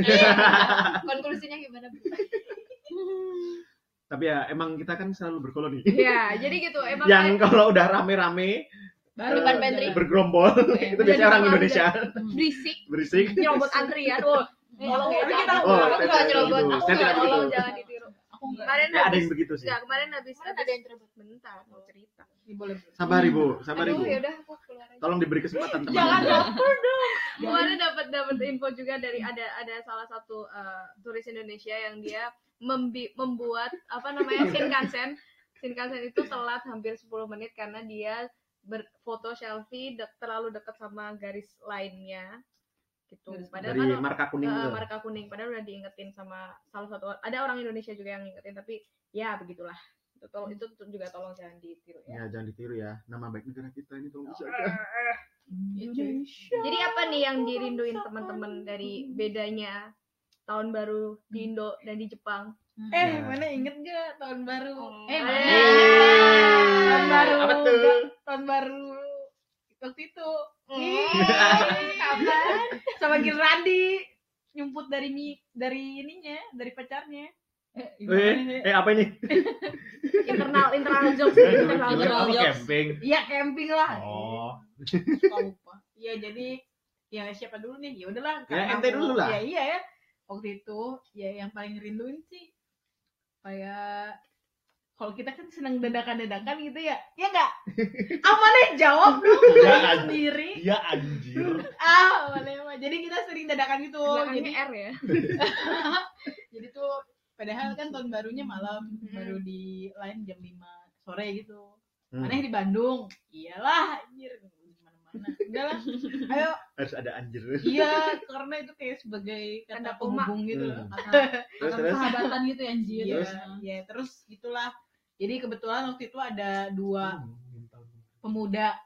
konklusinya gimana bro [laughs] tapi ya emang kita kan selalu berkoloni Ya, jadi gitu. Emang yang kalau udah rame-rame Baru Depan eh, pantry. bergerombol [laughs] itu biasanya orang Indonesia berisik, berisik nyerobot antrian. Oh, tolong ya, tapi kita oh Aku saya nggak tidak nyerobot. begitu Aku nggak tolong jangan ditiru. aku enggak. Kemarin ya ada yang begitu sih Enggak, kemarin habis habis ada yang cerobot. bentar mau cerita. Boleh. sabar ibu sabar ibu aduh yaudah aku keluar aja tolong diberi kesempatan teman Jangan Kemarin dapat dapat info juga dari ada ada salah satu eh, turis Indonesia yang dia membi- membuat apa namanya [laughs] Shinkansen. Shinkansen itu telat hampir 10 menit karena dia berfoto selfie dek- terlalu dekat sama garis lainnya gitu. Padahal dari kan marka kuning itu marka kuning padahal udah diingetin sama salah satu ada orang Indonesia juga yang ngingetin tapi ya begitulah. Itu tolong itu juga tolong jangan ditiru ya. ya jangan ditiru ya nama baik negara kita ini tolong dijaga Jadi apa nih yang dirinduin teman-teman dari bedanya tahun baru di Indo dan di Jepang? Eh, Ya. mana inget gak tahun baru? Eh, Eh, mana? tahun baru. apa tuh tahun baru waktu itu. Hmm. Kapan? Sama Girandi nyumput dari mi dari ininya, dari pacarnya. Eh, Eh, sih? eh apa ini? internal internal jokes internal Gimana jokes camping? Iya camping lah. Oh. Iya jadi ya siapa dulu nih? Ya udahlah. Ya, ente dulu lah. Ya iya ya. Waktu itu ya yang paling rinduin sih kayak kalau kita kan senang dadakan-dadakan gitu ya. Ya enggak? [laughs] Amannya jawab dulu Ya, anjir. sendiri. Ya anjir. Ah, boleh mah. Jadi kita sering dadakan gitu. Jadi R ya [laughs] jadi tuh padahal kan tahun barunya malam Hmm. baru di lain jam 5 sore gitu. Hmm. Mana di Bandung? Iyalah, anjir. Udah lah. [laughs] Ayo Harus ada anjir. Iya, karena itu kayak sebagai kata penghubung gitu. Hmm. Kata, Terus Kata terus. persahabatan gitu ya anjir. iya, Terus? iya, terus gitulah. Jadi kebetulan waktu itu ada dua pemuda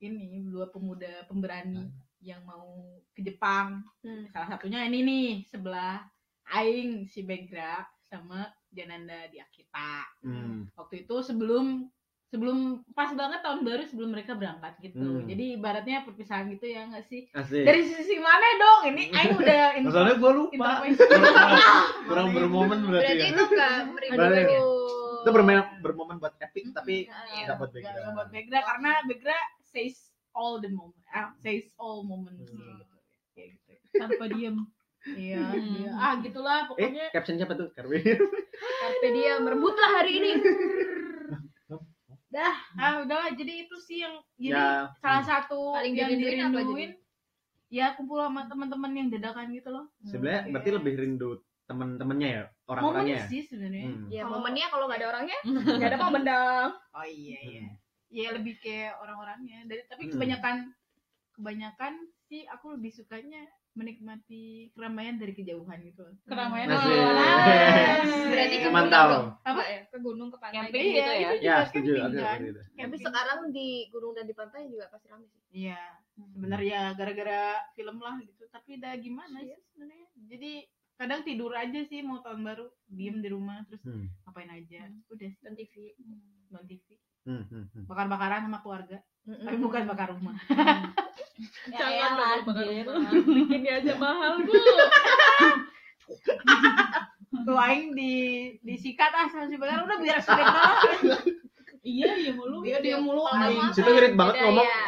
ini, dua pemuda pemberani yang mau ke Jepang. Hmm. Salah satunya ini nih, sebelah Aing si Begra sama Jananda di Akita. Hmm. Waktu itu sebelum sebelum pas banget tahun baru sebelum mereka berangkat gitu. Hmm. Jadi ibaratnya perpisahan gitu ya nggak sih? Asik. Dari sisi mana dong? Ini [laughs] Aing udah soalnya gue lupa. Kurang bermomen berarti Berarti ya. itu enggak Balik. merindu Itu bermain bermomen buat epic tapi Iya. nggak buat Nggak- nggak Begra karena Begra says all the moment, ah, says all moments Hmm. gitu. Kayak gitu. Tanpa diem. Iya, Hmm. iya. ah gitulah Eh, pokoknya. caption siapa tuh? Karwi. [laughs] Carpe diem merebutlah hari ini [laughs] Ah udahlah jadi itu sih yang jadi Ya. salah satu Paling yang dirinduin apa ya kumpul sama teman-teman yang dadakan gitu loh. Sebenarnya Kayak berarti lebih rindu teman-temannya ya, momen orang-orangnya. ya? sih sebenarnya. Hmm. ya Kalau- momennya kalau nggak ada orangnya [laughs] nggak ada momen dong Oh iya iya. Ya lebih kayak orang-orangnya. Dari tapi Hmm. kebanyakan kebanyakan sih aku lebih sukanya menikmati keramaian dari kejauhan gitu. Keramaian. Nice. [laughs] Berarti ke gunung dong. Apa? ya? Ke gunung ke pantai. Camping Iya, gitu ya. Ya, juga setuju. kan. tapi sekarang di gunung dan di pantai juga pasti ramai sih Iya, sebenarnya gara-gara film lah gitu. Tapi udah gimana sih sebenarnya? Jadi kadang tidur aja sih mau tahun baru, diem di rumah terus Hmm. ngapain aja. Udah sih, dan TV nonton TV. Hmm, hmm, hmm. Bakar-bakaran sama keluarga, tapi bukan bakar rumah. [laughs] Ya Jangan dong, bakar rumah. bikinnya aja mahal bu Tuh aing di disikat ah sama si bakar udah biar sulit. [laughs] Iya, iya mulu. Dia dia mulu aing. kamu Situ ngirit banget Beda ngomong. ya.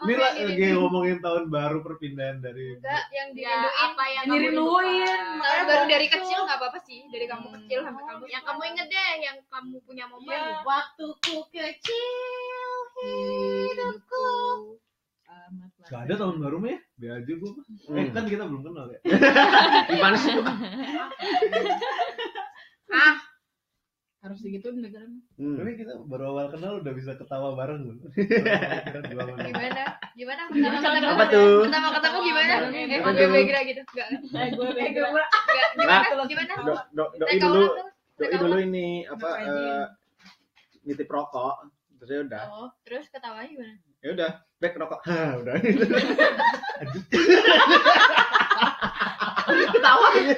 Ini lagi ngomongin tahun baru perpindahan dari Enggak, yang ya dirinduin. apa yang dirinduin. Tahun baru dari kecil nggak apa-apa sih. Dari kamu Hmm. kecil sampai kamu yang kamu inget deh yang kamu punya momen Iya. Waktuku kecil hidupku. Gak ada tahun baru mah ya? Biar aja gue mah. Eh Hmm. kan kita belum kenal ya. [laughs] Gimana sih? lu? Harus digituin negara. Hmm. Tapi kita baru awal kenal udah bisa ketawa bareng loh. Gimana? Gimana? [laughs] Pertama ketemu. Apa tuh? Pertama ketemu gimana? Eh, gue begra gitu. Enggak. Eh, gue Eh, bego. gue Enggak. Gimana? Gimana? Do, do, doi dulu, doi dulu ini apa eh, nitip rokok. Terus ya udah, Oh, terus ketawanya gimana? ya udah, back rokok. Hah, [laughs] udah. [laughs] ketawa sih? [laughs]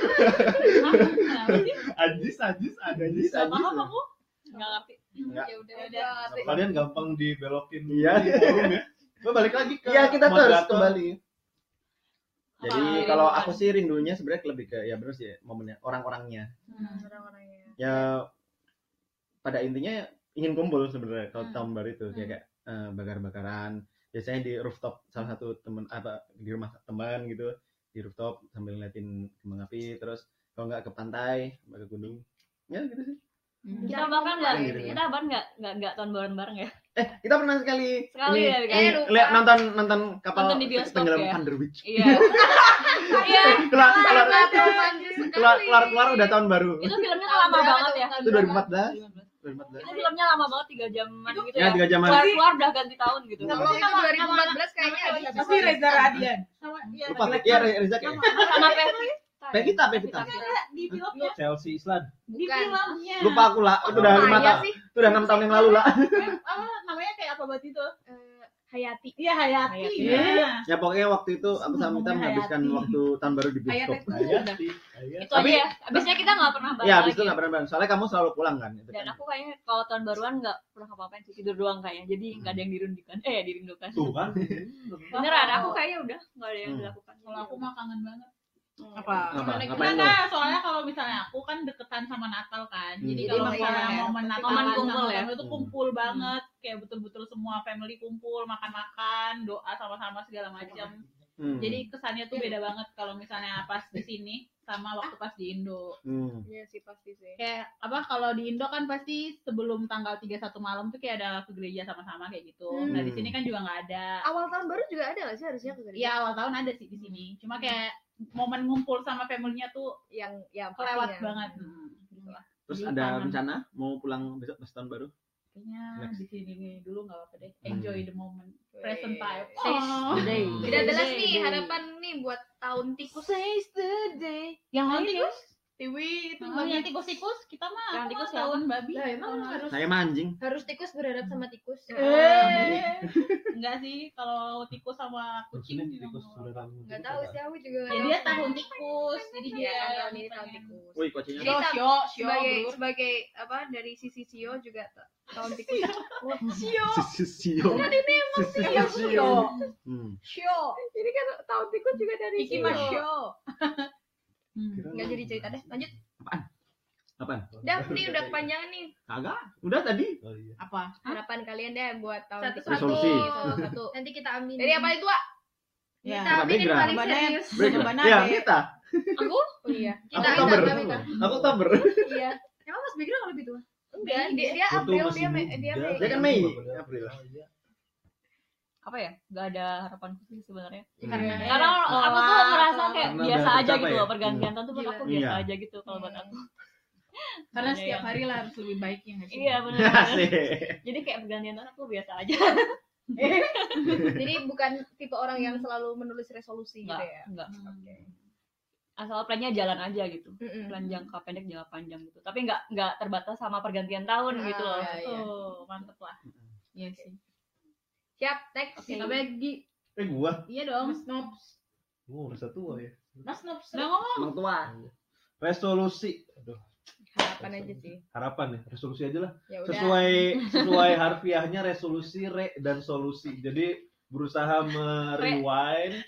Ajis, ajis, ada ajis. Gak paham aku. Gak ngerti. Enggak. Ya udah, udah. Kalian gampang dibelokin Iya. di forum ya. Gue balik lagi ke Iya, kita moderator. kembali. Jadi Apa? kalau aku sih rindunya sebenarnya lebih ke ya bener sih momennya orang-orangnya. orang-orangnya Ya pada intinya ingin kumpul sebenarnya kalau Hmm. tahun baru itu kayak kayak, eh, bakar-bakaran. Biasanya di rooftop salah satu temen apa di rumah teman gitu di rooftop sambil ngeliatin kembang api terus kalau nggak ke pantai ke gunung. Ya gitu sih. Kita bahkan nggak, Gitu ya. kita bahkan nggak nggak nggak tahun baru bareng ya. eh kita pernah sekali. Sekali ini, ya, ini eh, lihat nonton nonton kapal Nonton di bioskop tenggelam ya. Thunder Witch [laughs] Iya. Iya. keluar keluar. Romantis keluar keluar keluar udah tahun baru. Itu filmnya tuh lama banget ya. itu 2014 2014 Itu filmnya lama banget tiga jaman gitu ya ya. tiga jaman Keluar keluar udah ganti tahun gitu. Kalau itu 2014 kayaknya ada Pasti Reza Radian. Sama iya. lupa ya Reza kayak Sama Pevita. Pevita Pevita Di filmnya, Chelsea Island. di filmnya. lupa aku lah itu udah lima Maya tahun itu udah enam tahun yang lalu lah Apa namanya kayak apa buat itu? Hayati Iya Hayati. Hayati. Iya. ya pokoknya waktu itu aku sama Ngomongnya menghabiskan Hayati. waktu tahun baru di bioskop Hayati. Hayati. Hayati. Itu aja ya. Abisnya kita nggak pernah bareng ya habis itu nggak pernah bareng soalnya kamu selalu pulang kan itu Dan kan. aku kayaknya kalau tahun baruan nggak pernah apa-apain sih tidur doang kayaknya. Jadi nggak ada yang dirindukan. Eh dirindukan. Tuh kan. Beneran aku kayaknya udah nggak ada yang Hmm. dilakukan. Kalau aku mah kangen banget. Apa Apa? Ngapain enggak, soalnya kalau misalnya aku kan deketan sama Natal kan. Hmm. Jadi kalau momen misalnya ya. momen Natal Momen kumpul ya? itu Hmm. kumpul banget, kayak betul-betul semua family kumpul, makan-makan, doa sama-sama segala macam. Hmm. Jadi kesannya tuh beda banget kalau misalnya pas di sini sama waktu pas di Indo. Hmm. Iya sih pasti sih. Kayak apa kalau di Indo kan pasti sebelum tanggal 31 malam tuh kayak ada ke gereja sama-sama kayak gitu. Hmm. Nah, di sini kan juga nggak ada. Awal tahun baru juga ada gak sih harusnya ke gereja? Iya, awal tahun ada sih di sini. Cuma kayak momen ngumpul sama family-nya tuh yang yang kelewat pastinya. banget. Hmm, gitu lah. Terus Jadi ada rencana mau pulang besok pas tahun baru? Kayaknya Next. di sini nih dulu nggak apa-apa deh. Hmm. Enjoy the moment, present time. Oh. the day. Hmm. [laughs] Tidak jelas nih harapan nih buat tahun tikus. Says the day. Yang lain tikus? Tiwi itu Oh, yang tikus-tikus kita mah Yang tikus mah tahun babi. Lah emang lalu. harus Saya mancing. harus tikus berharap sama tikus. Eh. Enggak sih, kalau tikus sama kucing tikus Enggak tahu sih aku juga. Ya dia tahun tikus, jadi Iya dia tahun ini tikus. Woi, kucingnya. Jadi Sio, sio, sio, sebagai bro. sebagai apa dari sisi Sio juga ta- tahun tikus. Sio. Sio. Kan ini emang Sio, sio. Hmm. Sio. Ini kan tahun tikus juga dari Iki sio. [laughs] Hmm. Enggak jadi cerita deh. Lanjut. Apaan? Dah, nih udah kepanjangan nih. Kagak. Udah tadi. Oh iya. Apa? Harapan kalian deh buat tahun Satu-satu. tikus. Resolusi. Satu-satu. Nanti kita ambil. Dari apa itu, Wak? Ya. Kita aminin background? paling serius. Lah. Ya, kita. Aku? [laughs] Oh iya. Aku Kita Oktober. kita kita. Aku Oktober. Iya. Emang Mas kalau lebih tua? Enggak, dia dia April, dia dia Mei. Dia kan Mei. April. Oh, iya. Apa ya nggak ada harapan khusus sebenarnya Karena Hmm. karena sekolah aku tuh merasa kayak Karena biasa aja gitu ya? loh pergantian tahun tuh buat aku biasa Iya. aja gitu kalau buat aku Karena Ada setiap yang- hari lah harus lebih baik ya nggak sih? iya benar jadi kayak pergantian tahun aku biasa aja [laughs] Jadi bukan tipe orang yang selalu menulis resolusi gitu enggak ya. enggak Hmm. asal plannya jalan aja gitu Mm-mm. plan jangka pendek jangka panjang gitu tapi nggak nggak terbatas sama pergantian tahun Ah, gitu loh iya, iya. Tuh, mantep lah. Iya sih. Siap, next. Oke, tapi Gi, Eh gua, iya dong. Mas Nops. gua udah tua ya. Mas Nops. Udah ngomong. Tua. Resolusi. Aduh, Harapan aja sih. harapan ya. Resolusi aja lah. Ya. Sesuai sesuai harfiahnya resolusi, re dan solusi. Jadi berusaha merewind,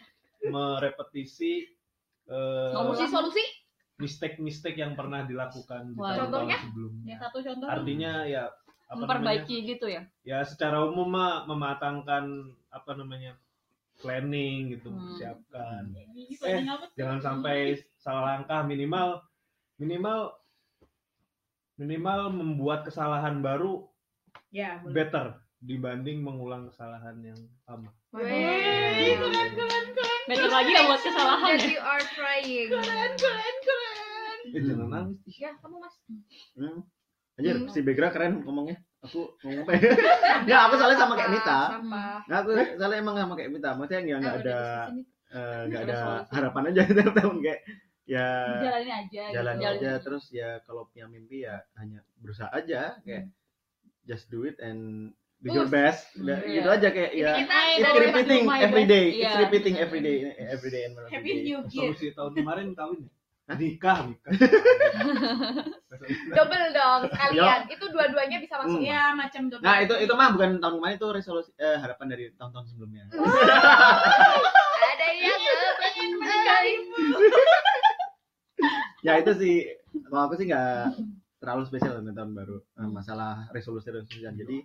merepetisi eh, Solusi solusi. mistake-mistake yang pernah dilakukan di tahun-tahun sebelumnya. Ya satu contoh. Artinya ya apa namanya? memperbaiki gitu ya ya secara umum mah mematangkan apa namanya planning gitu Hmm. siapkan Gitu, Eh, tuh? jangan sampai salah langkah minimal minimal minimal membuat kesalahan baru Ya, boleh. better dibanding mengulang kesalahan yang sama Weh. better lagi ya buat kesalahan ya you are trying. Keren, keren, keren. eh jangan nangis. Ya, kamu Mas. Hmm. Anjir, si Begra keren ngomongnya. Aku ngomong apa ya? [laughs] Aku soalnya sama kayak Mita. Sampah. Nggak, aku soalnya emang sama kayak Mita. Maksudnya nggak nggak Ah, ada eh, nggak Ada ada solusi. harapan aja [laughs] tiap tahun kayak ya Jalanin aja. jalan gitu. aja terus ya kalau punya mimpi ya hanya berusaha aja kayak just do it and do your best Udah, Iya. gitu aja kayak ya it's repeating my every day Iya. it's repeating every day every day and every Happy day. New Year. resolusi tahun kemarin kawin nikah nikah [laughs] double dong sekalian. Itu dua-duanya bisa masuk. Hmm. Ya, macam tuh. Nah itu itu mah bukan tahun kemarin itu resolusi eh, harapan dari tahun-tahun sebelumnya. [laughs] Ada yang kepengen menikahimu. ya itu sih kalau aku sih nggak terlalu spesial dengan tahun baru Eh, masalah resolusi resolusian jadi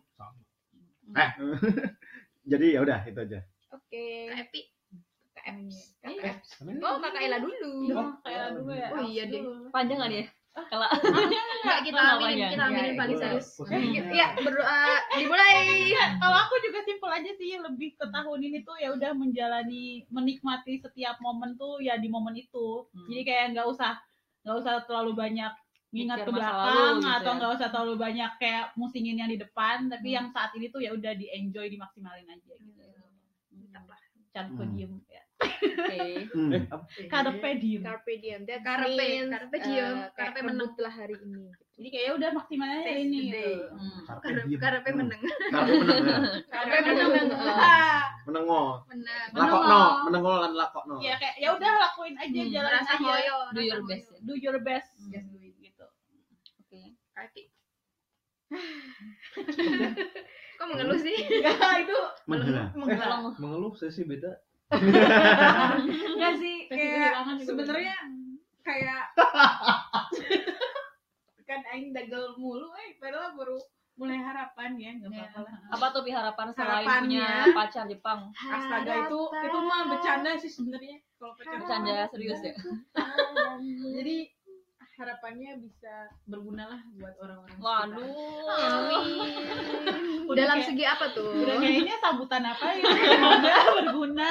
eh [laughs] jadi ya udah itu aja Oke. Epi. Iya. Oh, Kakak Ela dulu. Iya, kayak dulu ya. Oh iya deh. panjang nggak dia kalau Enggak kita aminin, kita aminin Ya, paling iya. serius. Ya, berdoa dimulai. Kalau aku juga simpel aja sih, lebih ke tahun ini tuh ya udah menjalani, menikmati setiap momen tuh ya di momen itu. Hmm. Jadi kayak nggak usah nggak usah terlalu banyak ngingat Mikir ke belakang lalu gitu atau ya. nggak usah terlalu banyak kayak musingin yang di depan, tapi Hmm. yang saat ini tuh ya udah di enjoy, dimaksimalin aja gitu. Carpe Hmm. diem ya. Oke Hmm. eh apa Carpe diem. Carpe diem. That Carpe, means, carpe uh, diem, carpe menang. rebutlah hari ini. Jadi kayak ya udah maksimalin aja Seize ini. Gitu. Hmm. Karena Hmm. menang. Karpe meneng ya. Carpe menang. menang. Ah, menengo Menang. lakokno menengo lan lakokno Ya kayak ya udah lakuin aja, Hmm. jalanin Rasa aja. do your best ya. Do your best, Hmm. just do it gitu. oke Epi. [sighs] Kok mengeluh sih? [laughs] Ya itu menghela menghela. mengeluh saya sih beda Enggak sih, kayak sebenarnya kayak kan aing dagel mulu eh padahal baru mulai harapan ya nggak Iya. apa-apa lah Apa tuh harapan selain Harapannya. punya pacar Jepang? astaga itu itu mah bercanda sih sebenarnya kalau pacaran. Bercanda serius ya? jadi harapannya bisa berguna lah buat orang-orang Waduh. Amin. Udah Dalam kayak- segi apa tuh? udah kayaknya sambutan apa ya [laughs] semoga berguna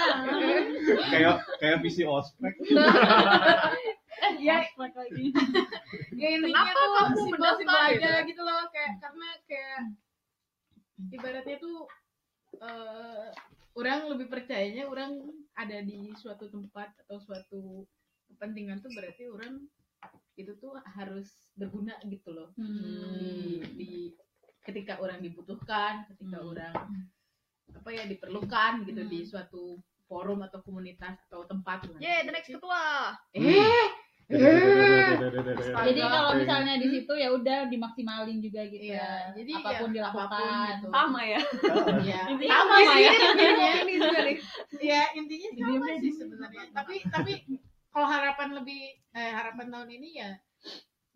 kayak kayak visi ospek ya Ospek lagi [laughs] ya intinya Kenapa tuh kamu simpel-simpel aja gitu? gitu loh kayak karena kayak ibaratnya tuh eh orang lebih percayanya orang ada di suatu tempat atau suatu kepentingan tuh berarti orang itu tuh harus berguna gitu loh di, di ketika orang dibutuhkan ketika Hmm. orang apa ya diperlukan gitu di suatu forum atau komunitas atau tempat lah. Yeay, the next ketua. eh [laughs] jadi kalau misalnya di situ ya udah dimaksimalin juga gitu Iya, jadi apa pun ya, dilakukan apa pun gitu. Sama ya. ya [laughs] Intinya sama ya. intinya Ini juga nih. ya intinya sama sih sebenarnya tapi tapi kalau harapan lebih eh, harapan tahun ini ya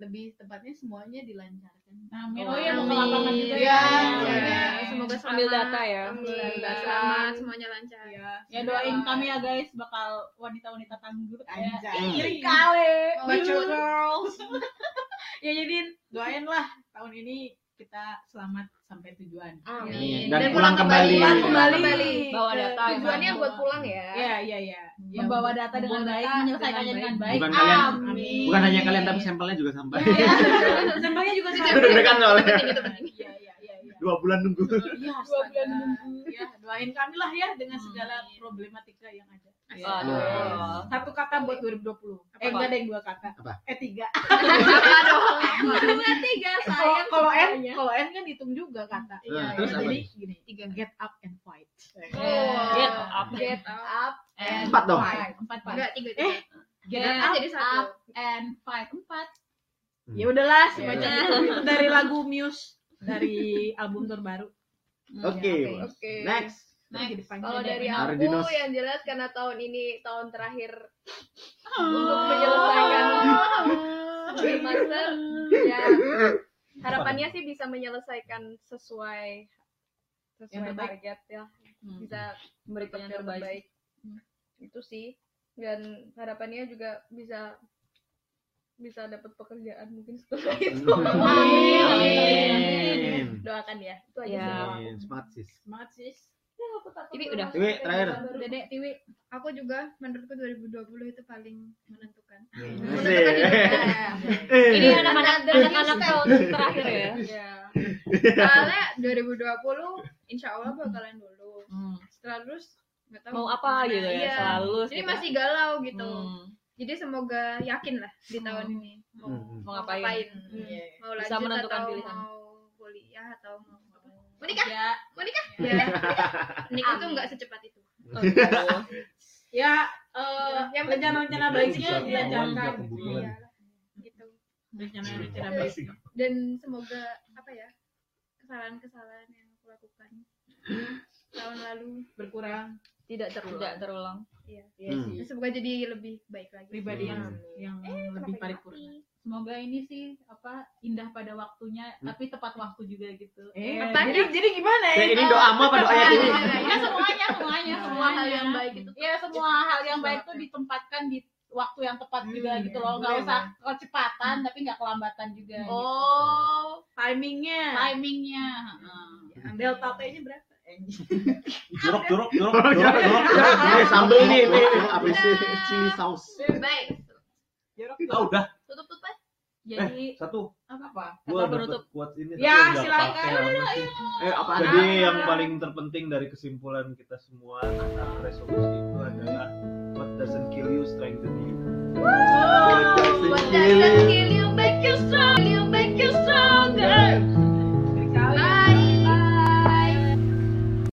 lebih tepatnya semuanya dilancarkan Amin. Oh, Oh iya, mau ke lapangan juga Iya, ya. iya. Semoga selamat. Ambil data ya. Amin. Data. Selamat, semuanya lancar. ya Ya doain kami ya guys, bakal wanita-wanita tangguh ya. Anjay. Iri kali. Baca girls [laughs] ya jadi doain lah tahun ini kita selamat sampai tujuan Amin. Dan pulang kembali. Pulang Kembali. kembali. Bawa data ya, Tujuannya buat pulang ya. ya ya ya Ya, Membawa data dengan baik, menyelesaikannya dengan baik. Bukan kalian, Amin. bukan hanya kalian tapi sampelnya juga sampai. [laughs] sampelnya juga sama Deg-degan soalnya. Penting itu penting. iya iya iya iya Dua bulan nunggu. Iya, dua bulan nunggu. Ya, doain kami lah ya dengan segala problematika yang ada. Ya. Aduh. Satu kata buat 2020. Eh, enggak ada yang dua kata. Apa? Eh, tiga. [laughs] Apa dong? Cuma tiga sayang. kalau N, semuanya. kalau N kan hitung juga kata. Nah, terus apa Jadi nih? gini, tiga get up and fight. Oh. Get up. Get up. And Empat dong. fight. Empat, empat. Enggak tiga. Eh, Get Get up, jadi satu. up and fight. Empat. Ya udahlah, Ya sebaca udah. itu. Itu dari lagu Muse dari album terbaru. Oke. Oke. Next. Dipanggil Kalau deh. dari Ardinos. aku yang jelas karena tahun ini tahun terakhir untuk menyelesaikan [laughs] master ya harapannya sih bisa menyelesaikan sesuai sesuai Yang terbaik. target ya Hmm. bisa Memberikan yang terbaik. itu sih dan harapannya juga bisa bisa dapat pekerjaan mungkin setelah itu [laughs] Amin. Amin. doakan ya itu aja Ya. Semangat sis. Semangat sis. Ini udah. Tiwi, terakhir. Dedek Tiwi. Aku juga menurutku 2020 itu paling menentukan. Menentukan ya. Eh. Ini anak-anak anak-anak terakhir ya. ya Soalnya 2020 insya Allah bakalan dulu. Hmm. Setelah lulus nggak tahu Mau apa gitu ya, Iya. setelah lulus Jadi gitu. masih galau gitu. Hmm. Jadi semoga yakin lah di tahun ini mau, Hmm. Mau ngapain? Hmm. Iya. Mau Bisa lanjut menentukan atau pilihan. mau kuliah atau mau. [laughs] menikah Ya. menikah Ya. Nikah tuh Amin. nggak secepat itu. Oh. [laughs] Ya, eh, Yang rencana-rencana baiknya dilancarkan. Iya. Gitu. Rencana-rencana baik. Dan semoga apa ya kesalahan-kesalahan yang aku lakukan tahun lalu Berkurang. Tidak terulang. Tidak terulang. Iya Hmm. sih. semoga jadi lebih baik lagi. Pribadi yang Hmm. yang Eh, lebih paripurna. Semoga ini sih apa indah pada waktunya, tapi tepat waktu juga gitu. Eh, Apanya? jadi jadi gimana ya? Ini doa apa apa doanya Tiwi? Ya semuanya, semuanya, semua hal yang baik itu Ya semua hal yang baik tuh ditempatkan di waktu yang tepat juga Hmm, gitu iya. loh. Nggak usah kecepatan, tapi nggak kelambatan juga. gitu. Oh, timingnya. Timingnya. heeh. Delta T-nya berapa? [laughs] Jorok, jorok, jorok, Oh, jorok, jorok. Ini sambel nih, ini apa sih chili sauce. baik Ya oh, udah. Tutup tutup. Eh, Jadi eh, satu apa? apa? Gua Dapet, quotes ini ya, silakan. ayo. Eh, apa Jadi yang paling terpenting dari kesimpulan kita semua tentang resolusi itu adalah what doesn't kill you strengthens you. Wow. What doesn't kill you